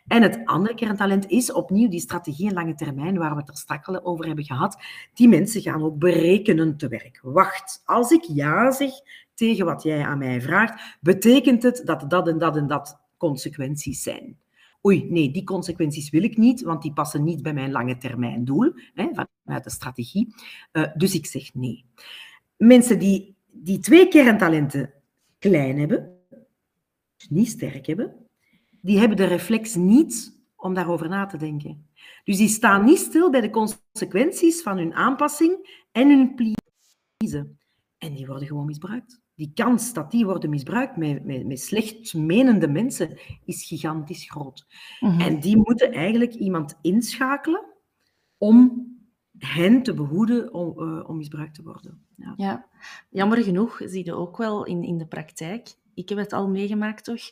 En het andere kerntalent is opnieuw die strategie en lange termijn, waar we het er straks over hebben gehad. Die mensen gaan ook berekenen te werk. Wacht, als ik ja zeg tegen wat jij aan mij vraagt, betekent het dat dat en dat en dat consequenties zijn. Oei, nee, die consequenties wil ik niet, want die passen niet bij mijn lange termijn doel, hè, vanuit de strategie. Uh, dus ik zeg nee. Mensen die die twee kerntalenten klein hebben, dus niet sterk hebben, die hebben de reflex niet om daarover na te denken. Dus die staan niet stil bij de consequenties van hun aanpassing en hun please. En die worden gewoon misbruikt. Die kans dat die worden misbruikt met, met, met slecht menende mensen is gigantisch groot. Mm -hmm. En die moeten eigenlijk iemand inschakelen om hen te behoeden om, uh, om misbruikt te worden. Ja. ja. jammer genoeg zie je ook wel in, in de praktijk. Ik heb het al meegemaakt, toch?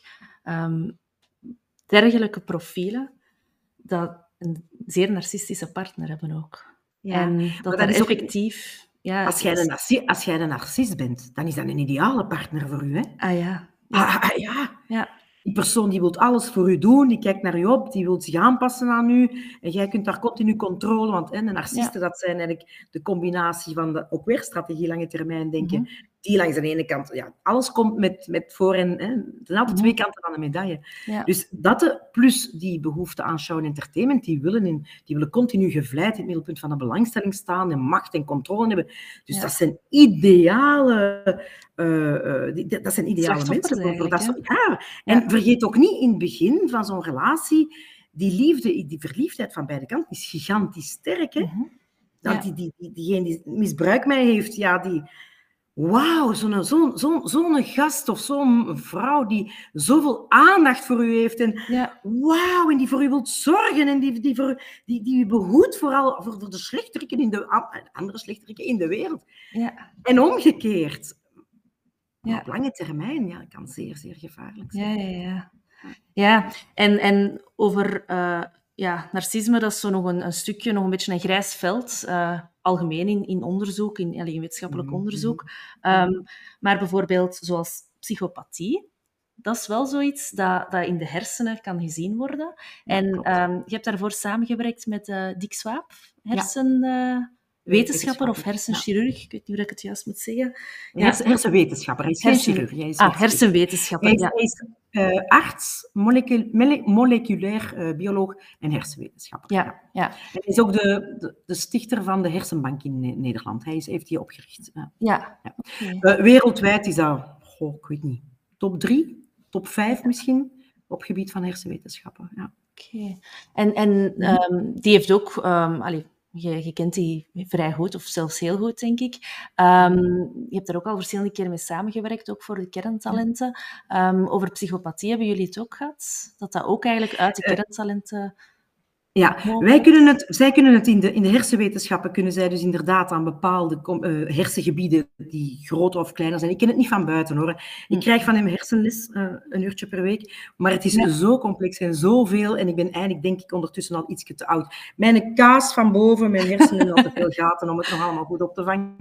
Um, dergelijke profielen, dat een zeer narcistische partner hebben ook. Ja, en dat, dat er effectief... Ook, ja, als, jij een narci- als jij een narcist bent, dan is dat een ideale partner voor u, hè? Ah ja. Ja. Ah, ja. ja. Die persoon die wil alles voor u doen, die kijkt naar u op, die wil zich aanpassen aan u. En jij kunt daar continu controle, want hè, de narcisten, ja. dat zijn eigenlijk de combinatie van de, ook weer strategie lange termijn denken, mm-hmm. Die langs de ene kant, ja, alles komt met, met voor en, hè, er zijn altijd twee kanten van de medaille. Ja. Dus dat, de- plus die behoefte aan show en entertainment, die willen, in, die willen continu gevleid in het middelpunt van de belangstelling staan en macht en controle hebben. Dus Ja. dat zijn ideale, eh, eh, die- dat zijn ideale mensen. Voor, dat soort, ja. En vergeet ook niet in het begin van zo'n relatie, die liefde, die verliefdheid van beide kanten is gigantisch sterk. Hè? Mhm. Dat die, die, die, diegene die misbruik mij heeft, ja, die... Wauw, zo'n zo'n zo'n zo'n gast of zo'n vrouw die zoveel aandacht voor u heeft en Ja. wauw, en die voor u wilt zorgen en die, die, voor, die, die u behoedt vooral voor, voor de slechteriken in de, an- andere slechteriken in de wereld. Ja. En omgekeerd. Ja. Op lange termijn ja, kan zeer, zeer gevaarlijk zijn. Ja, ja, ja. Ja, en, en over eh, ja, narcisme, dat is zo nog een, een stukje, nog een beetje een grijs veld. eh, algemeen in, in onderzoek, in, in wetenschappelijk Mhm, onderzoek. Ehm, maar bijvoorbeeld zoals psychopathie, dat is wel zoiets dat, dat in de hersenen kan gezien worden. en ehm, je hebt daarvoor samengewerkt met eh Dick Swaap, Ja. Wetenschapper, of hersenchirurg, ik weet niet hoe ik het juist moet zeggen. Ja. Hersen- hersenwetenschapper, hij is geen Hersen- chirurg. Hij is Ah, hersenwetenschapper. hersenwetenschapper, Hij is, ja. hij is eh, arts, molecu- mele- moleculair eh, bioloog en hersenwetenschapper. Ja, ja, Hij is ook de, de, de stichter van de hersenbank in Ne- Nederland. Hij is, heeft die opgericht. Ja. Eh, wereldwijd is dat, goh, ik weet niet, top drie, top vijf misschien, op gebied van hersenwetenschappen. Ja. Oké. En, en ehm, die heeft ook, ehm, allee, je, je kent die vrij goed, of zelfs heel goed, denk ik. Ehm, je hebt daar ook al verschillende keren mee samengewerkt, ook voor de kerntalenten. Ehm, over psychopathie hebben jullie het ook gehad? Dat dat ook eigenlijk uit de Eh, kerntalenten... Ja, wij kunnen het, zij kunnen het in de, in de hersenwetenschappen, kunnen zij dus inderdaad aan bepaalde eh, hersengebieden die groter of kleiner zijn. Ik ken het niet van buiten hoor. Ik krijg van hem hersenles, eh, een uurtje per week, maar het is Ja. zo complex en zoveel en ik ben eigenlijk denk ik ondertussen al iets te oud. Mijn kaas van boven, mijn hersenen al te veel gaten om het nog allemaal goed op te vangen.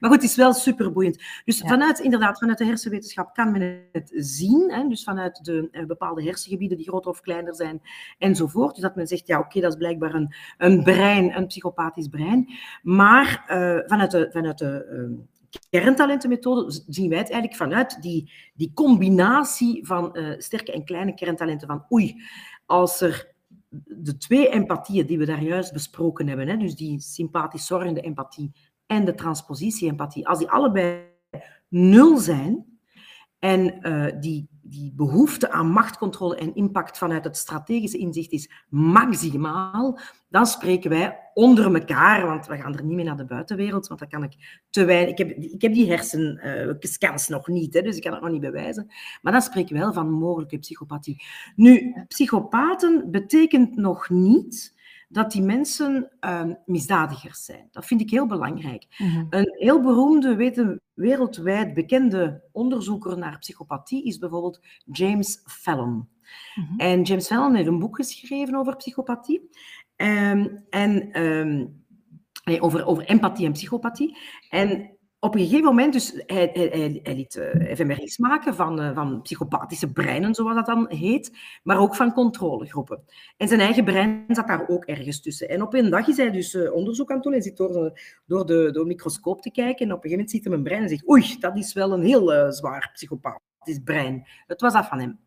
Maar goed, het is wel superboeiend. Dus Ja. vanuit, inderdaad, vanuit de hersenwetenschap kan men het zien, hè, dus vanuit de eh, bepaalde hersengebieden die groter of kleiner zijn enzovoort. Dus dat men zegt, ja oké, dat is blijkbaar een, een brein, een psychopathisch brein. Maar eh, vanuit de, vanuit de eh, kerntalentenmethode zien wij het eigenlijk vanuit die, die combinatie van eh, sterke en kleine kerntalenten. Van oei, als er de twee empathieën die we daar juist besproken hebben, hè, dus die sympathisch zorgende empathie en de transpositie-empathie, als die allebei nul zijn en eh, die, die behoefte aan machtcontrole en impact vanuit het strategische inzicht is maximaal, dan spreken wij onder elkaar, want we gaan er niet mee naar de buitenwereld, want dan kan ik te weinig... Ik heb, ik heb die hersenscans nog niet, hè, dus ik kan het nog niet bewijzen. Maar dan spreken we wel van mogelijke psychopathie. Nu, psychopaten betekent nog niet dat die mensen ehm, misdadigers zijn. Dat vind ik heel belangrijk. Mhm. Een heel beroemde, weten, wereldwijd bekende onderzoeker naar psychopathie is bijvoorbeeld James Fallon. Mhm. En James Fallon heeft een boek geschreven over psychopathie. Ehm, en ehm, nee, over, over empathie en psychopathie. En op een gegeven moment, dus hij, hij, hij, hij liet eh, fMRI's maken van, eh, van psychopathische breinen, zoals dat dan heet, maar ook van controlegroepen. En zijn eigen brein zat daar ook ergens tussen. En op een dag is hij dus eh, onderzoek aan het doen en zit door de, door, de, door microscoop te kijken. En op een gegeven moment ziet hij mijn brein en zegt, oei, dat is wel een heel zwaar psychopathisch brein. Het was dat van hem.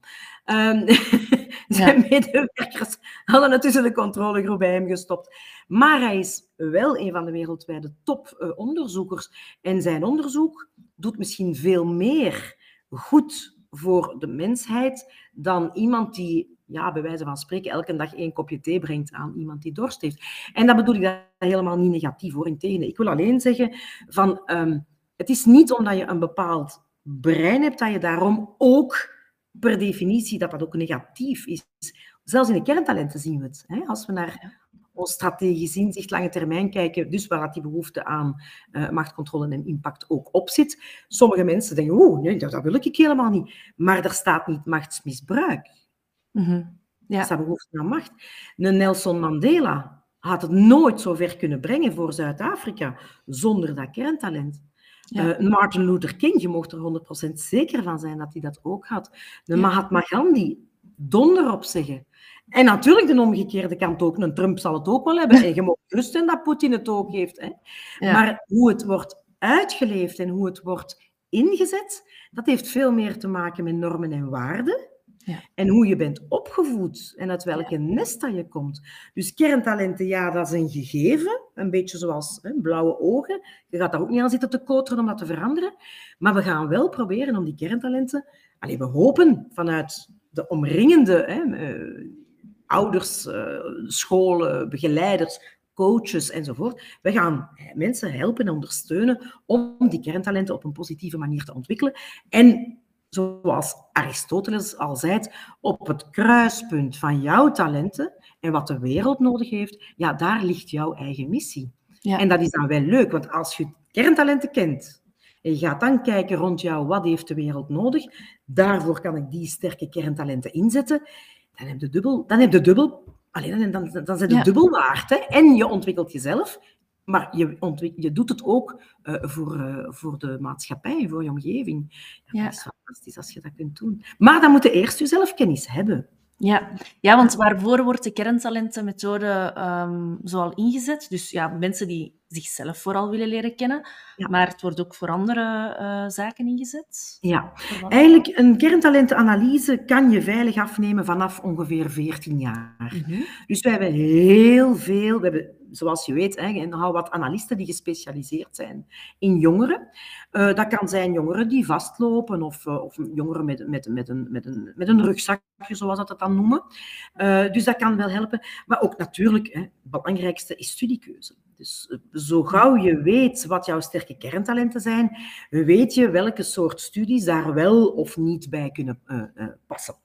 Ehm, zijn medewerkers hadden het tussen de controlegroep bij hem gestopt. Maar hij is wel een van de wereldwijde toponderzoekers. en zijn onderzoek doet misschien veel meer goed voor de mensheid dan iemand die, ja, bij wijze van spreken, elke dag één kopje thee brengt aan iemand die dorst heeft. En dat bedoel ik daar helemaal niet negatief voor. Integendeel, ik wil alleen zeggen van, ehm, het is niet omdat je een bepaald brein hebt dat je daarom ook per definitie dat dat ook negatief is. Zelfs in de kerntalenten zien we het. Hè? Als we naar strategisch inzicht, lange termijn kijken, dus waar dat die behoefte aan uh, machtcontrole en impact ook op zit. Sommige mensen denken, oeh, nee, dat, dat, wil ik helemaal niet. Maar er staat niet machtsmisbruik. Mm -hmm. ja. Er staat behoefte aan macht. Een Nelson Mandela had het nooit zo ver kunnen brengen voor Zuid-Afrika zonder dat kerntalent. Ja. Uh, Martin Luther King, je mocht er 100% zeker van zijn dat hij dat ook had. De ja. Mahatma Gandhi, donder op zeggen. En natuurlijk de omgekeerde kant ook. Een Trump zal het ook wel hebben. En je mag rusten dat Poetin het ook heeft. Hè. Ja. Maar hoe het wordt uitgeleefd en hoe het wordt ingezet, dat heeft veel meer te maken met normen en waarden. Ja. En hoe je bent opgevoed en uit welke nest dat je komt. Dus kerntalenten, ja, dat is een gegeven. Een beetje zoals hè, blauwe ogen. Je gaat daar ook niet aan zitten te koteren om dat te veranderen. Maar we gaan wel proberen om die kerntalenten... Allee, we hopen vanuit de omringende hè, eh, ouders, eh, scholen, begeleiders, coaches enzovoort. We gaan mensen helpen en ondersteunen om die kerntalenten op een positieve manier te ontwikkelen. En zoals Aristoteles al zei, op het kruispunt van jouw talenten en wat de wereld nodig heeft, ja, daar ligt jouw eigen missie. Ja. En dat is dan wel leuk, want als je kerntalenten kent en je gaat dan kijken rond jou, wat heeft de wereld nodig, daarvoor kan ik die sterke kerntalenten inzetten, dan heb je dubbel, dan heb je dubbel, alleen dan, dan, dan zijn Ja. dubbel waard. Hè? En je ontwikkelt jezelf, maar je, ontwik- je doet het ook eh, voor, eh, voor de maatschappij, voor je omgeving. Ja, Ja. Dat is fantastisch als je dat kunt doen. Maar dan moet je eerst je zelfkennis hebben. Ja. ja, want waarvoor wordt de kerntalentenmethode ehm zo al ingezet? Dus ja, mensen die zichzelf vooral willen leren kennen, Ja. maar het wordt ook voor andere eh, zaken ingezet. Ja, eigenlijk een kerntalentenanalyse kan je veilig afnemen vanaf ongeveer 14 jaar. Mhm. Dus we hebben heel veel, we hebben, zoals je weet, hè, nogal wat analisten die gespecialiseerd zijn in jongeren. Eh, dat kan zijn jongeren die vastlopen of, eh, of jongeren met, met, met, een, met, een, met een rugzakje, zoals dat het dan noemen. Dus dat kan wel helpen. Maar ook natuurlijk, hè, het belangrijkste is studiekeuze. Dus eh, zo gauw je weet wat jouw sterke kerntalenten zijn, weet je welke soort studies daar wel of niet bij kunnen eh, eh, passen.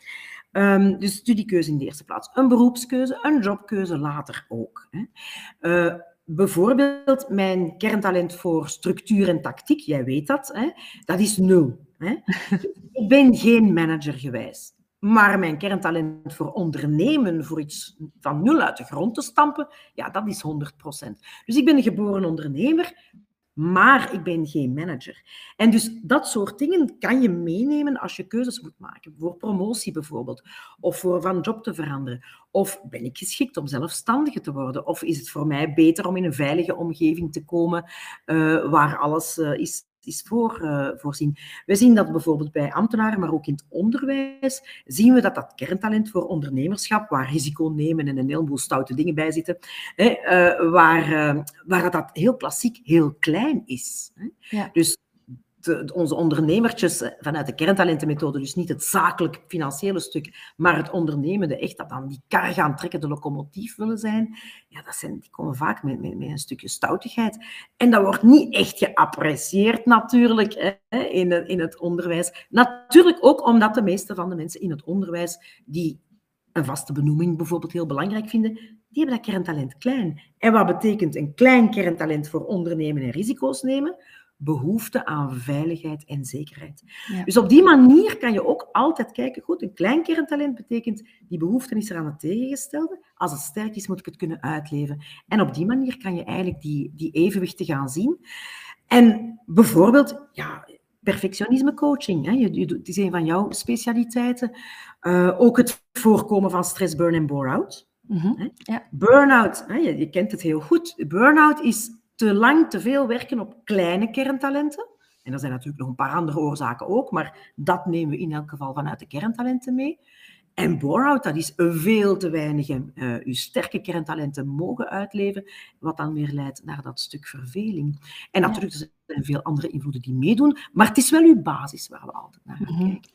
Ehm, dus studiekeuze in de eerste plaats. Een beroepskeuze, een jobkeuze later ook. Hè. Bijvoorbeeld mijn kerntalent voor structuur en tactiek, jij weet dat, hè, dat is nul. Hè. Ik ben geen manager geweest. Maar mijn kerntalent voor ondernemen, voor iets van nul uit de grond te stampen, ja, dat is 100%. Dus ik ben een geboren ondernemer, maar ik ben geen manager. En dus dat soort dingen kan je meenemen als je keuzes moet maken. Voor promotie bijvoorbeeld, of voor van job te veranderen. Of ben ik geschikt om zelfstandige te worden? Of is het voor mij beter om in een veilige omgeving te komen eh, waar alles eh, is, is voor, eh, voorzien? We zien dat bijvoorbeeld bij ambtenaren, maar ook in het onderwijs, zien we dat dat kerntalent voor ondernemerschap, waar risico nemen en een heleboel stoute dingen bij zitten, hè, eh, waar, eh, waar dat heel klassiek heel klein is. Hè. Ja. Dus onze ondernemertjes eh, vanuit de kerntalentenmethode, dus niet het zakelijk financiële stuk, maar het ondernemende, echt dat dan die kar gaan trekken, de locomotief willen zijn, ja, dat zijn, die komen vaak met, met, een stukje stoutigheid. En dat wordt niet echt geapprecieerd natuurlijk hè, in, in het onderwijs. Natuurlijk ook omdat de meeste van de mensen in het onderwijs die een vaste benoeming bijvoorbeeld heel belangrijk vinden, die hebben dat kerntalent klein. En wat betekent een klein kerntalent voor ondernemen en risico's nemen? Behoefte aan veiligheid en zekerheid. Ja. Dus op die manier kan je ook altijd kijken, goed, een klein kerntalent betekent, die behoefte is er aan het tegengestelde. Als het sterk is, moet ik het kunnen uitleven. En op die manier kan je eigenlijk die, die evenwichten gaan zien. En bijvoorbeeld, ja, perfectionisme coaching. Hè. Je, je, het is een van jouw specialiteiten. Eh, ook het voorkomen van stress, burn en bore-out. Mhm. Burn-out, hè, je, je kent het heel goed. Burn-out is te lang, te veel werken op kleine kerntalenten. En er zijn natuurlijk nog een paar andere oorzaken ook, maar dat nemen we in elk geval vanuit de kerntalenten mee. En bore-out, dat is veel te weinig en eh, uw sterke kerntalenten mogen uitleven, wat dan weer leidt naar dat stuk verveling. En natuurlijk er zijn veel andere invloeden die meedoen, maar het is wel uw basis waar we altijd naar gaan Mhm. kijken.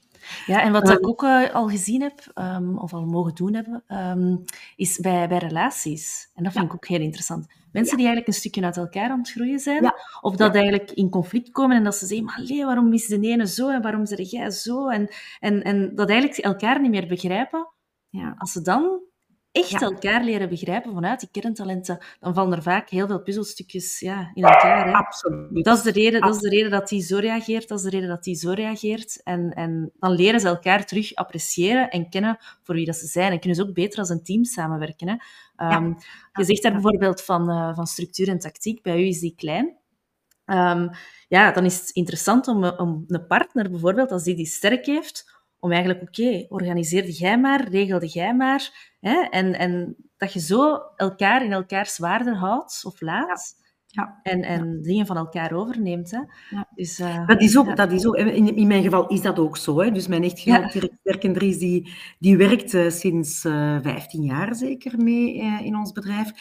Ja, en wat Ehm. ik ook eh, al gezien heb, ehm, of al mogen doen hebben, ehm, is bij, bij relaties. En dat vind Ja. ik ook heel interessant. Mensen Ja. die eigenlijk een stukje uit elkaar aan het groeien zijn, Ja. of dat eigenlijk in conflict komen en dat ze zeggen, maar waarom is de ene zo en waarom zeg jij zo? En, en, en dat eigenlijk elkaar niet meer begrijpen. Ja. Als ze dan echt Ja. elkaar leren begrijpen vanuit die kerntalenten, dan vallen er vaak heel veel puzzelstukjes ja, in elkaar. Hè? Absoluut. Dat is, de reden, dat is de reden dat die zo reageert, dat is de reden dat die zo reageert. En, en dan leren ze elkaar terug appreciëren en kennen voor wie dat ze zijn. En kunnen ze ook beter als een team samenwerken. Hè. Ehm, Je zegt daar bijvoorbeeld van, eh, van structuur en tactiek. Bij u is die klein. Ehm, ja, dan is het interessant om, eh, om een partner bijvoorbeeld, als die die sterk heeft, om eigenlijk, oké, organiseerde jij maar, regelde jij maar. Hè, en, en dat je zo elkaar in elkaars waarde houdt of laat. Ja. En, en dingen van elkaar overneemt. Hè. Ja. Dus, uh, dat, is ook, dat is ook, in, in, mijn geval is dat ook zo. Hè. Dus mijn echtgenoot Dirk Werkendries, die, die werkt uh, sinds uh, eh, 15 jaar zeker mee in ons bedrijf.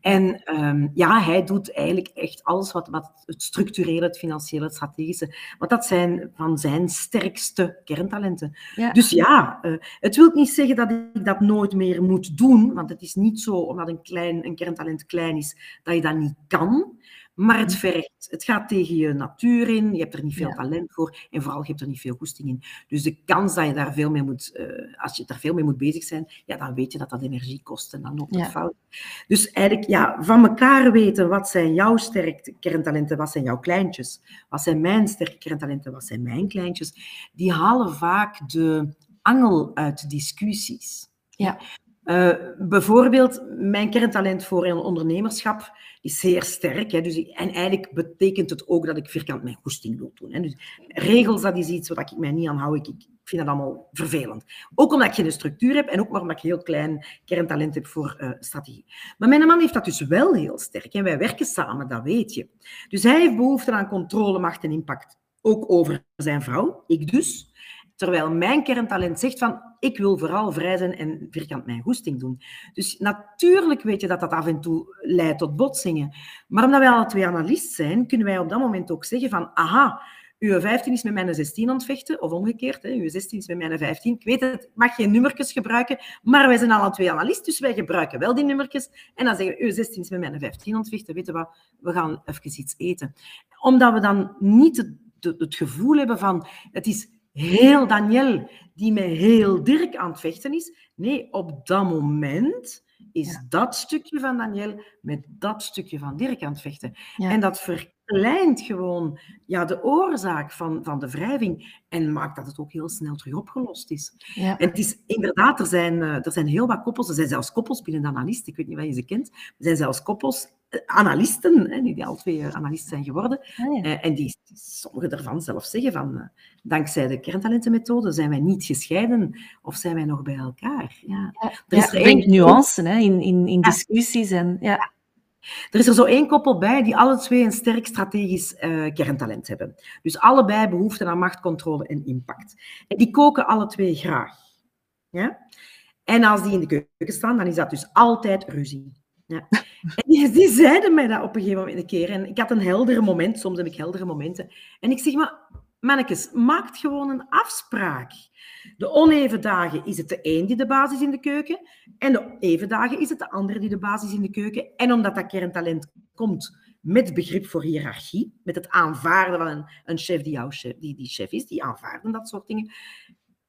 En um, ja, hij doet eigenlijk echt alles wat, wat het structurele, het financiële, het strategische. Want dat zijn van zijn sterkste kerntalenten. Ja. Dus ja, het wil niet zeggen dat ik dat nooit meer moet doen. Want het is niet zo, omdat een, klein, een kerntalent klein is, dat je dat niet kan. Maar het mhm. vergt. Het gaat tegen je natuur in. Je hebt er niet veel talent voor. En vooral, je hebt er niet veel goesting in. Dus de kans dat je daar veel mee moet... Uh, als je daar veel mee moet bezig zijn, ja, dan weet je dat dat energie kost. En dan loopt het fout. Dus eigenlijk, ja, van elkaar weten wat zijn jouw sterke kerntalenten, wat zijn jouw kleintjes. Wat zijn mijn sterke kerntalenten, wat zijn mijn kleintjes. Die halen vaak de angel uit discussies. Ja. Uh, bijvoorbeeld, mijn kerntalent voor ondernemerschap is zeer sterk. Hè, dus, en eigenlijk betekent het ook dat ik vierkant mijn goesting wil doen. Hè. Dus, regels, dat is iets waar ik mij niet aan hou. Ik, ik vind dat allemaal vervelend. Ook omdat ik geen structuur heb en ook omdat ik heel klein kerntalent heb voor uh, strategie. Maar mijn man heeft dat dus wel heel sterk. En wij werken samen, dat weet je. Dus hij heeft behoefte aan controle, macht en impact. Ook over zijn vrouw, ik dus. Terwijl mijn kerntalent zegt van, ik wil vooral vrij zijn en vierkant mijn goesting doen. Dus natuurlijk weet je dat dat af en toe leidt tot botsingen. Maar omdat wij alle twee analist zijn, kunnen wij op dat moment ook zeggen van, aha, uw 15 is met mijn 16 aan het vechten, of omgekeerd, hè, uw 16 is met mijn 15. Ik weet het, ik mag geen nummertjes gebruiken, maar wij zijn alle twee analist, dus wij gebruiken wel die nummertjes. En dan zeggen we, uw 16 is met mijn 15 aan het vechten, weet je wat, we gaan even iets eten. Omdat we dan niet het, het gevoel hebben van, het is heel Daniel die met heel Dirk aan het vechten is. Nee, op dat moment is dat stukje van Daniel met dat stukje van Dirk aan het vechten. En dat verkleint gewoon ja, de oorzaak van, van de wrijving en maakt dat het ook heel snel terug opgelost is. En het is inderdaad, er zijn, eh, er zijn heel wat koppels, er zijn zelfs koppels binnen de analist, ik weet niet of je ze kent, er zijn zelfs koppels analisten, hè, die al twee eh, analisten zijn geworden, ah, eh, en die sommigen daarvan zelf zeggen van, dankzij de kerntalentenmethode zijn wij niet gescheiden of zijn wij nog bij elkaar. Ja. ja er is er nuance hè, in, in, in discussies. En, ja. Er is er zo één koppel bij die alle twee een sterk strategisch uh, kerntalent hebben. Dus allebei behoefte aan macht, controle en impact. En die koken alle twee graag. Ja? En als die in de keuken staan, dan is dat dus altijd ruzie. Ja. En die, zeiden mij dat op een gegeven moment een keer. En ik had een heldere moment, soms heb ik heldere momenten. En ik zeg, maar mannetjes, maak gewoon een afspraak. De oneven dagen is het de een die de basis in de keuken. En de even dagen is het de andere die de basis in de keuken. En omdat dat kerntalent komt met begrip voor hiërarchie, met het aanvaarden van een, een chef die jouw chef, die, die chef is, die aanvaarden dat soort dingen.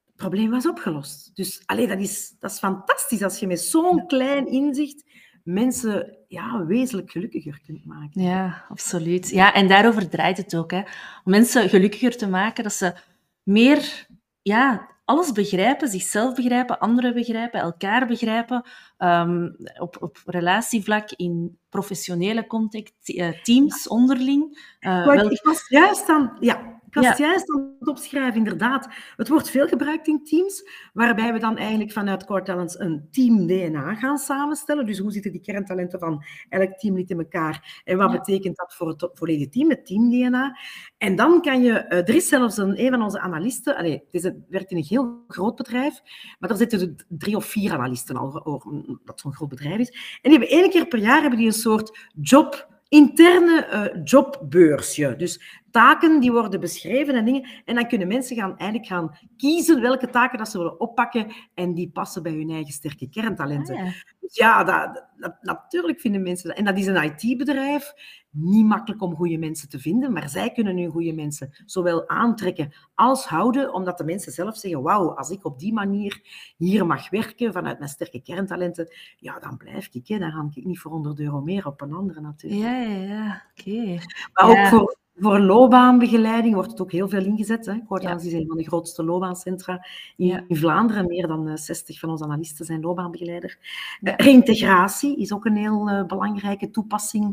Het probleem was opgelost. Dus allee, dat, is, dat is fantastisch als je met zo'n klein inzicht mensen ja, wezenlijk gelukkiger kunt maken. Ja, absoluut. Ja, en daarover draait het ook. Hè. Om mensen gelukkiger te maken, dat ze meer ja, alles begrijpen, zichzelf begrijpen, anderen begrijpen, elkaar begrijpen, um, op, op relatievlak, in professionele context, uh, teams onderling. Uh, wel... Ik was juist aan... Ja, ja. het opschrijven, inderdaad. Het wordt veel gebruikt in teams, waarbij we dan eigenlijk vanuit Core Talents een team-DNA gaan samenstellen. Dus hoe zitten die kerntalenten van elk teamlid in elkaar? En wat betekent dat voor het volledige team, het team-DNA? En dan kan je... Uh, er is zelfs een, een van onze analisten... Allez, het, is, het werkt in een heel groot bedrijf, maar er zitten drie of vier analisten al, dat zo'n groot bedrijf is. En die hebben één keer per jaar hebben die een soort job interne uh, jobbeursje. Dus taken die worden beschreven en dingen. En dan kunnen mensen gaan, eigenlijk gaan kiezen welke taken dat ze willen oppakken en die passen bij hun eigen sterke kerntalenten. Ah, ja. Dus ja, dat, dat, natuurlijk vinden mensen dat. En dat is een IT-bedrijf. Niet makkelijk om goede mensen te vinden, maar zij kunnen nu goede mensen zowel aantrekken als houden, omdat de mensen zelf zeggen, wauw, als ik op die manier hier mag werken vanuit mijn sterke kerntalenten, ja, dan blijf ik. Hè. Dan ga ik niet voor 100 euro meer op een andere natuurlijk. Ja, ja, ja. oké. Maar ook voor voor loopbaanbegeleiding wordt het ook heel veel ingezet. Hè. Is een van de grootste loopbaancentra in, in, Vlaanderen. Meer dan 60 eh, van onze analisten zijn loopbaanbegeleider. Eh, reintegratie is ook een heel uh, belangrijke toepassing.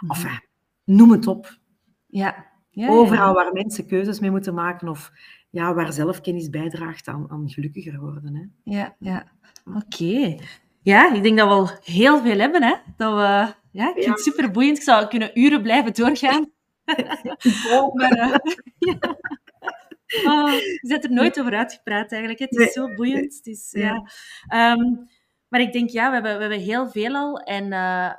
Mhm. Of noem het op. Ja. ja Overal waar mensen keuzes mee moeten maken of ja, waar zelfkennis bijdraagt aan, aan gelukkiger worden. Hè. Ja, ja. oké. Ja, ik denk dat we al heel veel hebben. Hè? Dat we ja, ik vind het super boeiend. Ik zou kunnen uren blijven doorgaan. ja. oh, je bent er nooit over uitgepraat eigenlijk. Het is zo boeiend. Het is, ja. Um, maar ik denk, ja, we hebben, we hebben heel veel al. En uh,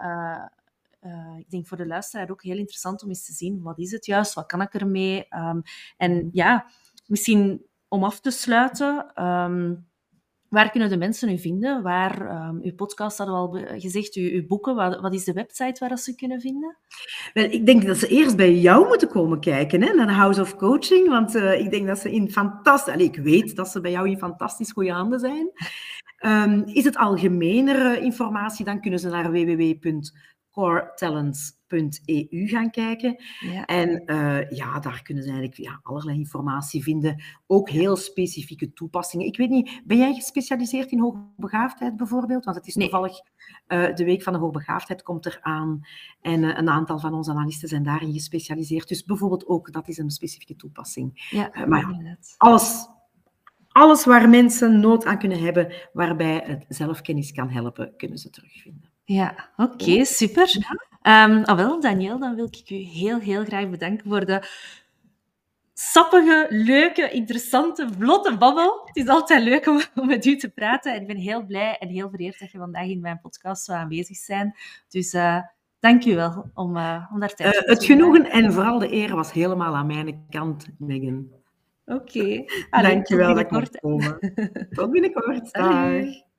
uh, ik denk voor de luisteraar ook heel interessant om eens te zien, wat is het juist? Wat kan ik ermee? Um, en ja, misschien om af te sluiten... Um, Waar kunnen de mensen u vinden? Waar, um, uw podcast hadden we al gezegd, uw, uw boeken. Wat, is de website waar ze kunnen vinden? Wel, ik denk dat ze eerst bij jou moeten komen kijken, hè, naar de House of Coaching. Want uh, ik denk dat ze in fantastisch... ik weet dat ze bij jou in fantastisch goede handen zijn. Um, is het algemenere informatie, dan kunnen ze naar www.coretalents.eu gaan kijken. Ja. En uh, ja, daar kunnen ze eigenlijk ja, allerlei informatie vinden. Ook heel specifieke toepassingen. Ik weet niet, ben jij gespecialiseerd in hoogbegaafdheid bijvoorbeeld? Want het is nee. toevallig uh, de Week van de Hoogbegaafdheid komt eraan. En uh, een aantal van onze analisten zijn daarin gespecialiseerd. Dus bijvoorbeeld ook, dat is een specifieke toepassing. Ja, maar ja, alles alles waar mensen nood aan kunnen hebben, waarbij het zelfkennis kan helpen, kunnen ze terugvinden. Ja, oké, okay, super. Um, ah, wel, Daniel, dan wil ik u heel, heel graag bedanken voor de sappige, leuke, interessante, vlotte babbel. Het is altijd leuk om, om, met u te praten. En ik ben heel blij en heel vereerd dat je vandaag in mijn podcast zou aanwezig bent. Dus uh, dank u wel om, uh, om daar tijd uh, Het genoegen en vooral de eer was helemaal aan mijn kant, Megan. Oké. Okay. Dankjewel dat ik mocht komen. Tot binnenkort. Dag.